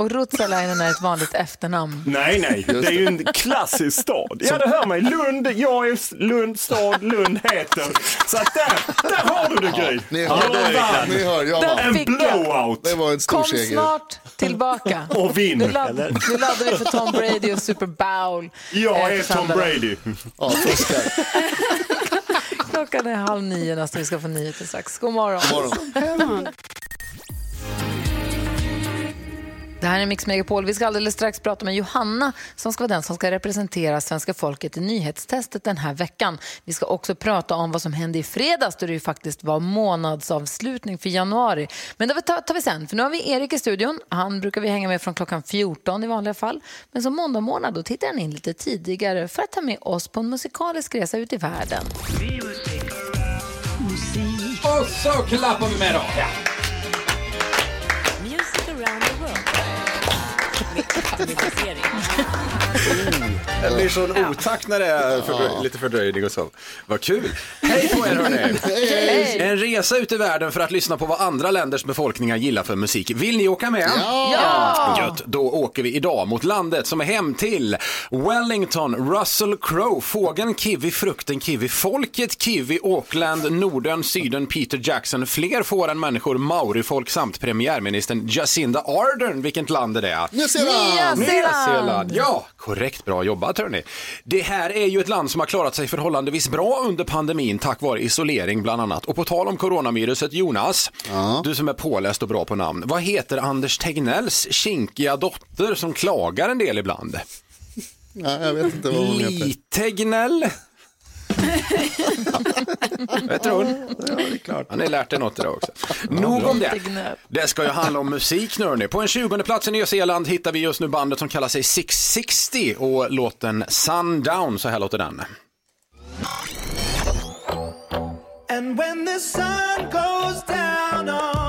Och Ruotsalainen är ett vanligt efternamn. Nej, nej, det är ju en klassisk stad. Ja, det hör mig. Lund, jag är Lund stad, Lund heter. Så att där, där har du det Gry. Ni Jag hör, vann. ni hör jag vann. En blowout. Det var en stor Kom seger. snart tillbaka. Och vinn. Nu, ladd, nu laddar vi för Tom Brady och Super Bowl. Jag eh, är Tom. Brady. Ja, fuskar. *laughs* Klockan är halv nio nästan. Vi ska få nyheter strax. God morgon. Morgon. Det här är Mix Megapol. Vi ska alldeles strax prata med Johanna som ska vara den som ska representera svenska folket i nyhetstestet den här veckan. Vi ska också prata om vad som hände i fredags då det ju faktiskt var månadsavslutning för januari. Men det tar, vi sen, för nu har vi Erik i studion. Han brukar vi hänga med från klockan 14 i vanliga fall. Men som måndag morgon då tittar han in lite tidigare för att ta med oss på en musikalisk resa ut i världen. Och så klappar vi med då. Ja. Med eftermiddagsserie. *laughs* Det blir sån otakt när det är fördröj- lite fördröjning och så. Vad kul. Hej på er hörni. *laughs* En resa ut i världen för att lyssna på vad andra länders befolkningar gillar för musik. Vill ni åka med? Ja! Gött, då åker vi idag mot landet som är hem till Wellington, Russell Crowe, fågeln kiwi, frukten kiwi, folket kiwi, Auckland, Norden, Syden, Peter Jackson, fler får än människor, maorifolk samt premiärministern Jacinda Ardern. Vilket land är det? Nya Zeeland! Nya! Zeeland. Ja, korrekt. Bra jobbat hörni. Det här är ju ett land som har klarat sig förhållandevis bra under pandemin tack vare isolering bland annat. Och på tal om coronaviruset, Jonas, du som är påläst och bra på namn. Vad heter Anders Tegnells kinkiga dotter som klagar en del ibland? Ja, jag vet inte vad hon heter. Litegnell. Vad tror hon? Ja, det är klart. Han har lärt dig något idag också. Nog om det. Det ska ju handla om musik nu hörni. På en 20 plats i Nya Zeeland hittar vi just nu bandet som kallar sig 660 och låten Sundown, så här låter den. And when the sun goes down on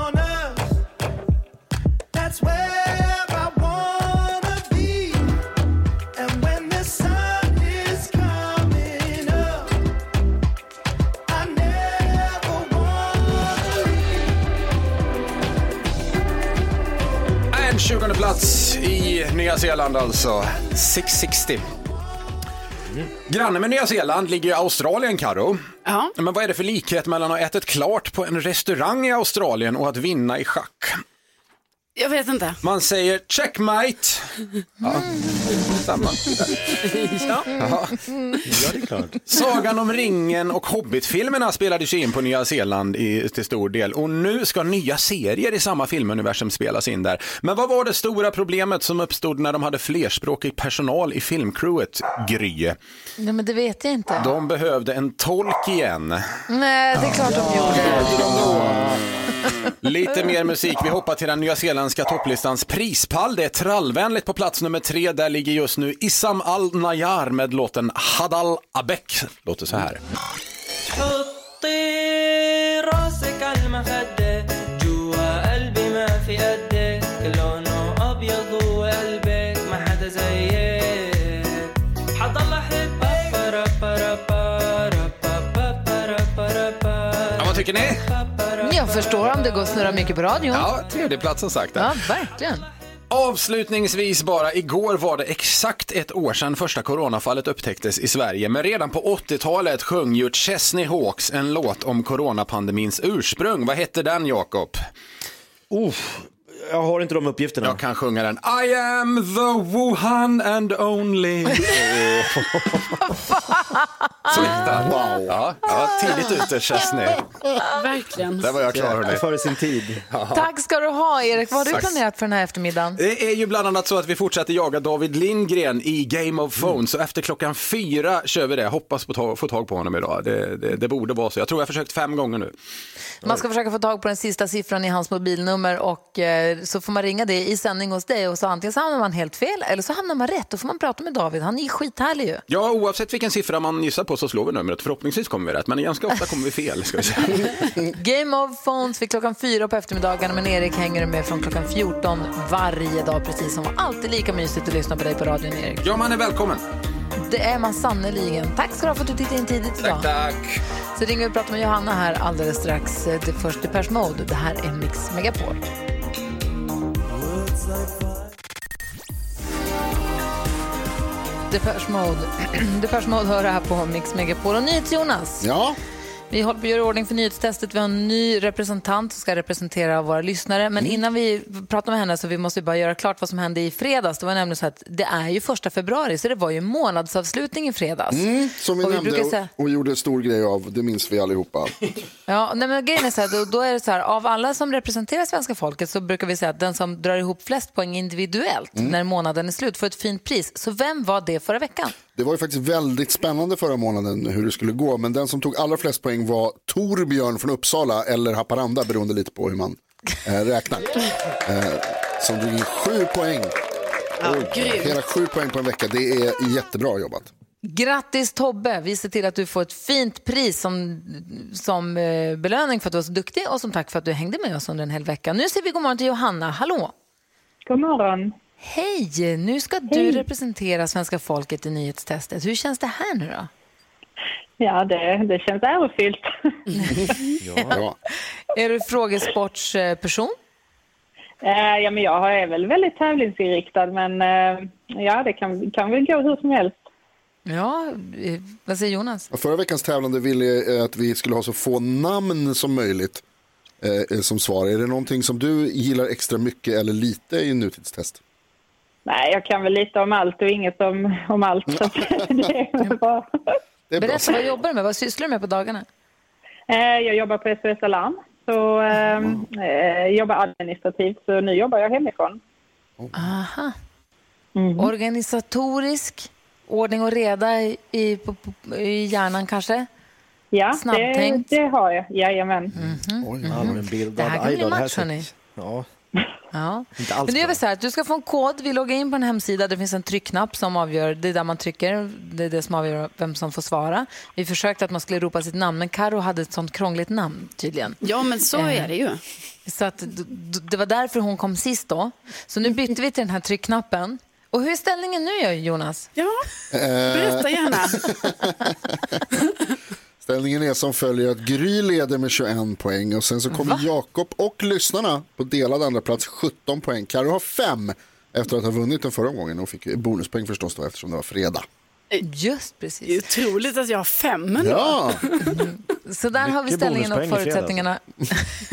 plats i Nya Zeeland alltså. 660. Granne med Nya Zeeland ligger ju Australien, Karo. Ja. Men vad är det för likhet mellan att ha ätit klart på en restaurang i Australien och att vinna i schack? Jag vet inte. Man säger checkmate. Ja, samma. ja. Ja. Ja, det är klart. Sagan om ringen och Hobbit-filmerna spelades ju in på Nya Zeeland i, till stor del och nu ska nya serier i samma filmuniversum spelas in där. Men vad var det stora problemet som uppstod när de hade flerspråkig personal i filmcrewet, Gry? Nej, men det vet jag inte. De behövde en tolk igen. Nej, det är klart de gjorde. Lite mer musik. Vi hoppar till den nyzeeländska topplistans prispall. Det är trallvänligt på plats nummer tre. Där ligger just nu Issam Al Nayar med låten Hadal Abek. Låter så här. Tycker ni? Jag förstår om det går att snurra mycket på radion. Ja, tredje plats som sagt. Ja, verkligen. Avslutningsvis bara, igår var det exakt ett år sedan första coronafallet upptäcktes i Sverige, men redan på 80-talet sjöng ju Chesney Hawks en låt om coronapandemins ursprung. Vad hette den, Jakob? Jag har inte de uppgifterna. Jag kan sjunga den. I am the Wuhan and only. *laughs* Den. Wow. Ja, ja, tidigt ute, Chesney. Verkligen. Där var jag klar, hörni. Före sin tid. Tack ska du ha, Erik. Vad har du planerat för den här eftermiddagen? Det är ju bland annat så att vi fortsätter jaga David Lindgren i Game of Thrones. Så efter klockan fyra kör vi det. Hoppas på ta- få tag på honom idag. Det, det, det borde vara så. Jag tror jag har försökt fem gånger nu. Man ska försöka få tag på den sista siffran i hans mobilnummer och eh, så får man ringa det i sändning hos dig och så antingen så hamnar man helt fel eller så hamnar man rätt. Då får man prata med David. Han är skithärlig ju. Ja, oavsett vilken siffra man gissar på så slår vi numret. Förhoppningsvis kommer vi rätt, men ganska ofta kommer vi fel. Ska vi säga. *laughs* Game of Phones vid klockan fyra på eftermiddagen men Erik hänger med från klockan 14 varje dag precis som alltid lika mysigt att lyssna på dig på radion Erik. Ja, man är välkommen. Det är man sannerligen. Tack ska du ha för att du tittade in tidigt idag. Tack, tack. Så ringer vi och pratar med Johanna här alldeles strax. Det är först Depeche Mode. Det här är Mix Megapol. Depeche Mode. *clears throat* Depeche Mode hör här på Mix Megapol. Och NyhetsJonas. Ja, vi håller på att göra ordning för nyhetstestet. Vi har en ny representant som ska representera våra lyssnare. Men innan vi pratar med henne så vi måste vi bara göra klart vad som hände i fredags. Det var nämligen så att det är ju första februari så det var ju månadsavslutning i fredags. mm, som vi Och vi nämnde och, säga- och gjorde stor grej av, det minns vi allihopa. *laughs* Ja, nej, men grejen är så här, då, då är det så här, av alla som representerar svenska folket så brukar vi säga att den som drar ihop flest poäng individuellt Mm. när månaden är slut får ett fint pris. Så vem var det förra veckan? Det var ju faktiskt väldigt spännande förra månaden hur det skulle gå, men den som tog allra flest poäng var Torbjörn från Uppsala eller Haparanda beroende lite på hur man eh, räknar. Eh, som drog in sju poäng. grymt. Hela sju poäng på en vecka, det är jättebra jobbat. Grattis Tobbe! Vi ser till att du får ett fint pris som, som eh, belöning för att du var så duktig och som tack för att du hängde med oss under en hel vecka. Nu säger vi god morgon till Johanna. Hallå! God morgon. Hej! Nu ska du representera svenska folket i nyhetstestet. Hur känns det här nu då? Ja, det, det känns ärofyllt. *laughs* Ja. Är du frågesportsperson? Eh, ja, men jag är väl väldigt tävlingsinriktad, men eh, ja, det kan, kan väl gå hur som helst. Ja, eh, vad säger Jonas? Förra veckans tävlande ville att vi skulle ha så få namn som möjligt eh, som svar. Är det någonting som du gillar extra mycket eller lite i nutidstest? Nej, jag kan väl lite om allt och inget om, om allt. Så *laughs* det är bra. Det är bra. Berätta, vad jobbar du med? Vad sysslar du med på dagarna? Eh, jag jobbar på SOS Alarm, så eh, eh, jobbar administrativt, så nu jobbar jag hemifrån. Aha. Organisatorisk, ordning och reda i, i, på, på, i hjärnan kanske? Ja, det, Snabbtänkt. det har jag. Jajamän. Oj, Ja, men en bildad Det här kan bli match, hörni. Ja, Ja. inte alls Men det bra. vi så här, att du ska få en kod. Vi loggar in på en hemsida. Det finns en tryckknapp som avgör. Det är där man trycker. Det är det som avgör vem som får svara. Vi försökte att man skulle ropa sitt namn, men Karo hade ett sånt krångligt namn tydligen. Ja, men så Eh. är det ju. Så att, det var därför hon kom sist då. Så nu bytte vi till den här tryckknappen. Och hur är ställningen nu Jonas? Ja, berätta gärna. *laughs* *laughs* Ställningen är som följer att Gry leder med 21 poäng och sen så kommer Jakob och lyssnarna på delad andra plats 17 poäng. Karo har 5 efter att ha vunnit den förra gången och fick bonuspoäng förstås då eftersom det var fredag. Just precis. Det är otroligt att jag har fem. Ja. *laughs* Så där har vi ställningen och förutsättningarna.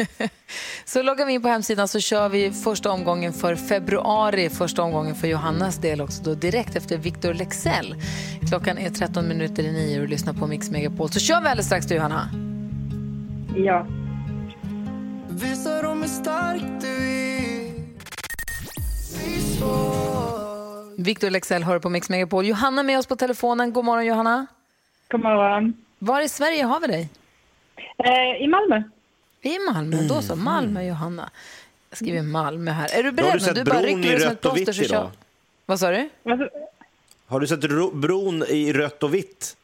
*laughs* så loggar vi in på hemsidan så kör vi första omgången för februari, första omgången för Johannas del också då direkt efter Victor Lexell. Klockan är 13 minuter i nio och du lyssnar på Mix Megapol. Så kör vi alldeles strax du Johanna. Ja. Visa dem hur stark du är Victor Lexell hör på Mix Megapol. Johanna med oss på telefonen. God morgon Johanna. God morgon. Var i Sverige har vi dig? Eh, I Malmö. I Malmö. Då så, Malmö Johanna. Jag skriver Malmö här. Är du Då beredd? har du sett du bara bron rycker i rött ett och vitt kör- idag? Vad sa du? Har du sett ro- bron i rött och vitt?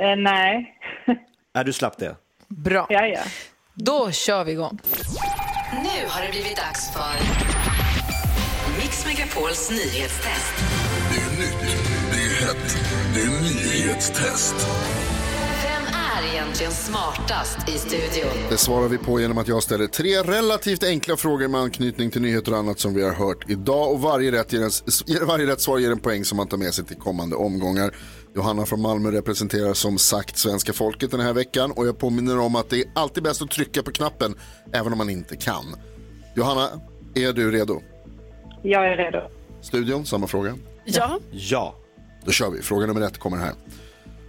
Eh, nej. *laughs* Är du slapp det? Bra. Ja, ja. Då kör vi igång. Nu har det blivit dags för Mix Megapols nyhetstest. Det är nytt, det är hett, det är nyhetstest. Vem är egentligen smartast i studion? Det svarar vi på genom att jag ställer tre relativt enkla frågor med anknytning till nyheter och annat som vi har hört idag. Och varje rätt, ger en, varje rätt svar ger en poäng som man tar med sig till kommande omgångar. Johanna från Malmö representerar som sagt svenska folket den här veckan och jag påminner om att det är alltid bäst att trycka på knappen även om man inte kan. Johanna, är du redo? Jag är redo. Studion, samma fråga. Ja. Ja. Då kör vi. Fråga nummer ett kommer här.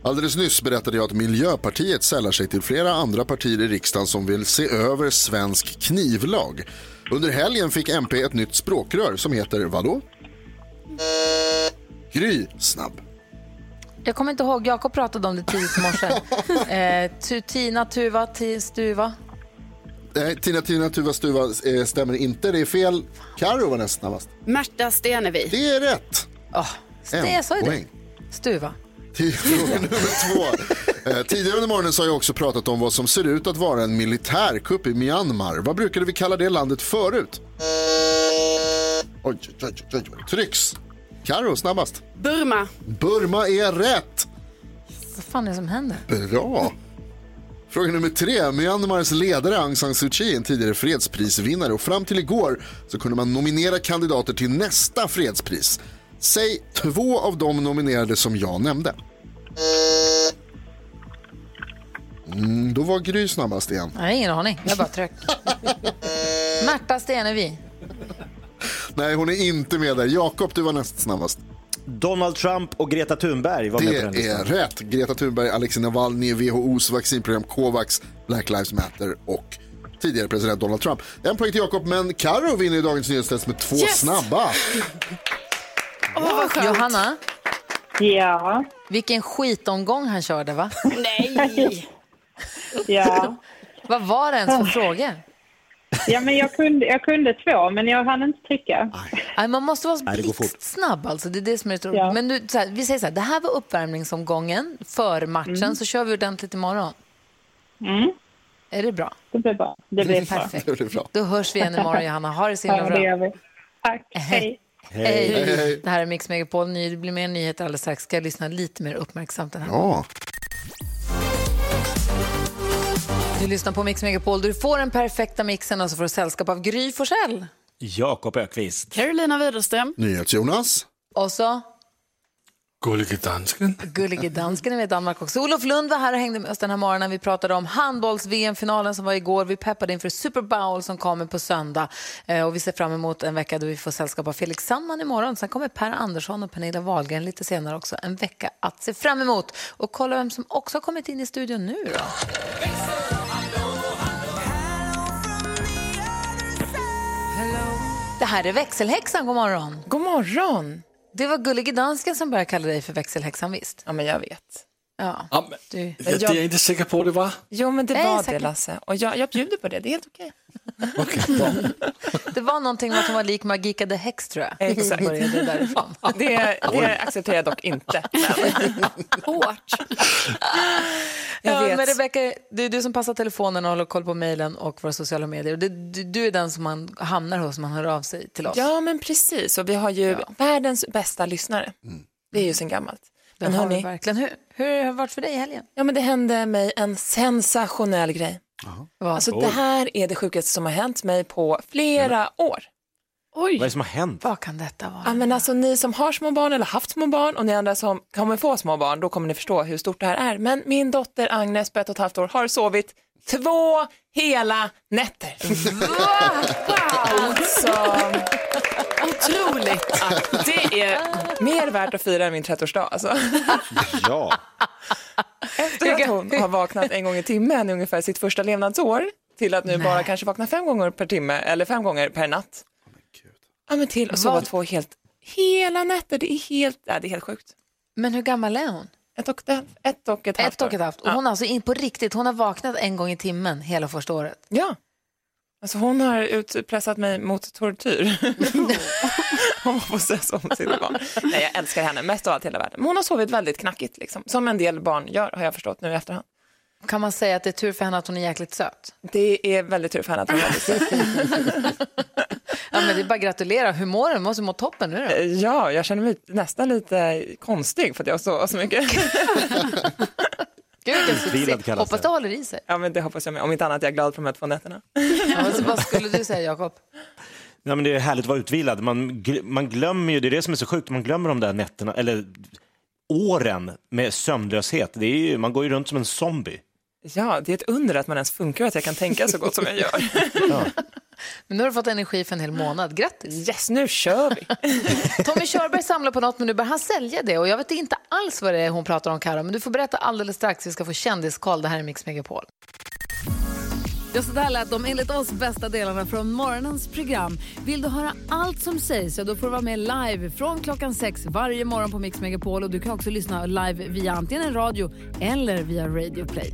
Alldeles nyss berättade jag att Miljöpartiet sällar sig till flera andra partier i riksdagen som vill se över svensk knivlag. Under helgen fick MP ett nytt språkrör som heter vadå? Gry, snabb. Jag kommer inte ihåg, Jakob pratade om det tidigt i morse. *laughs* eh, tu, tina, tuva, ti, stuva. Nej, Tina, Tina, Tuva, Stuva eh, stämmer inte. Det är fel. Karo var näst snabbast. Märta Stenevi. Det är rätt. Oh, det, jag sa ju poäng. det. Stuva. Till *laughs* Fråga nummer två. Eh, tidigare under morgonen så har jag också pratat om vad som ser ut att vara en militärkupp i Myanmar. Vad brukade vi kalla det landet förut? Oj, oj, oj, oj, oj. Trycks. Karo snabbast. Burma. Burma är rätt. Vad fan är det som händer? Bra. Fråga nummer tre. Myanmars ledare Aung San Suu Kyi en tidigare fredsprisvinnare och fram till igår så kunde man nominera kandidater till nästa fredspris. Säg två av de nominerade som jag nämnde. Mm, då var Gry snabbast igen. Har ingen aning, jag bara tryck. *laughs* Märta Stenevi. Nej, hon är inte med där. Jakob, du var näst snabbast. Donald Trump och Greta Thunberg var med på Det den är listan. rätt. Greta Thunberg, Alexei Navalny, WHOs vaccinprogram Covax, Black Lives Matter och tidigare president Donald Trump. En poäng till Jakob, men Karo vinner i dagens nyhetstest med två Yes! snabba. Johanna. Ja. Vilken skitomgång han körde, va? Nej. *laughs* Ja. Vad var det ens för frågor? Ja, men jag kunde, jag kunde två, men jag hann inte trycka. Nej, man måste vara Nej, det går fort. snabb alltså. Det är det som är Ja. Men nu, så här, vi säger så här, det här var uppvärmningsomgången för matchen, Mm. så kör vi ordentligt imorgon. Mm. Är det bra? Det blir bra. Det blir. Perfekt. *laughs* Det blir bra. Då hörs vi igen imorgon, Johanna. Ha det så himla Ja, bra. vi. Tack. Hej. Hej. Hej. Det här är Mix Megapol. Det blir mer nyheter alldeles strax. Ska jag lyssna lite mer uppmärksamt den här Ja. Du lyssnar på Mix Megapol. Du får den perfekta mixen och så får du sällskap av Gry Forssell. Jakob Ökvist. Carolina Widerström. NyhetsJonas. Och så Gullige dansken. Gullige dansken är med i Danmark också. Olof Lund var här och hängde med oss den här morgonen. Vi pratade om handbolls-VM-finalen som var igår. Vi peppade inför Super Bowl som kommer på söndag. Eh, och vi ser fram emot en vecka då vi får sällskap av Felix Sandman imorgon. Sen kommer Per Andersson och Pernilla Wahlgren lite senare också. En vecka att se fram emot. Och kolla vem som också har kommit in i studion nu då. Det här är växelhäxan, god morgon. God morgon. Det var Gullige Dansken som började kalla dig för växelhäxan, visst? Ja, men jag vet. Ja. Ja, men, Du, det är jag inte säker på, det var. Jo, men det Jag är var säker. det, Lasse. Och jag, jag bjuder på det. Det är helt okej. *laughs* Det var någonting med att hon var lik Magika the Hex, tror jag. Exakt. Det därifrån. *laughs* Det, det accepterar jag dock inte. *laughs* Hårt. Jag Ja, vet. men Rebecka, det är du som passar telefonen och håller koll på mejlen och våra sociala medier. Det, du, du är den som man hamnar hos, man hör av sig till oss. Ja, men precis. Och vi har ju världens bästa lyssnare. Det är ju sen gammalt. Det Men har hörni, verkligen. Hur, hur har det varit för dig i helgen? ja, men det hände mig en sensationell grej. Alltså, det här är det sjukaste som har hänt mig på flera år. Oj. Vad är det som har hänt? Vad kan detta vara? Ja, men alltså, ni som har små barn eller haft små barn och ni andra som kommer få små barn, då kommer ni förstå hur stort det här är. Men min dotter Agnes på ett och ett halvt år har sovit två hela nätter. Wow! Alltså, otroligt. Det är mer värt att fira än min 30-årsdag. Alltså. Ja. Efter att hon har vaknat en gång i timmen i ungefär sitt första levnadsår till att nu bara kanske vakna fem gånger per timme eller fem gånger per natt. Ja, men till att sova två helt, hela nätter. Det är helt, ja, det är helt sjukt. Men hur gammal är hon? Ett och ett, ett, och ett halvt Ett och ett halvt. Och hon har alltså in på riktigt, hon har vaknat en gång i timmen hela första året. Ja. Alltså hon har utpressat mig mot tortyr. *laughs* hon var possess om sitt barn. Nej, jag älskar henne mest av allt i hela världen. Men hon har sovit väldigt knackigt, liksom. som en del barn gör har jag förstått nu i efterhand. Kan man säga att det är tur för henne att hon är jäkligt söt? Det är väldigt tur för henne att hon är väldigt söt. *laughs* Ja, men det är bara att gratulera. Hur mår du? Måste må toppen nu då? Ja, jag känner mig nästan lite konstig för att jag sover så mycket. *laughs* Gud, vilken Utvilad succé. kallas Hoppas det. håller i sig. Ja, men det hoppas jag med. Om inte annat är jag glad för de här två nätterna. Ja, så vad skulle du säga, Jakob? Ja, men det är härligt att vara utvilad. Man, man glömmer ju, det är det som är så sjukt, man glömmer de där nätterna, eller åren med sömnlöshet. Det är ju, man går ju runt som en zombie. Ja, det är ett under att man ens funkar och att jag kan tänka så gott som jag gör. *laughs* *laughs* Men nu har du fått energi för en hel månad. Grattis! Yes, nu kör vi! *laughs* Tommy Körberg samlar på något, men nu börjar han sälja det. Och jag vet inte alls vad det är hon pratar om, Karo, men du får berätta alldeles strax. Vi ska få kändiskoll. Det här är Mix Megapol. Ja, så där lät de enligt oss bästa delarna från morgonens program. Vill du höra allt som sägs så då får du vara med live från klockan sex varje morgon på Mix Megapol. Och du kan också lyssna live via antingen en radio eller via Radio Play.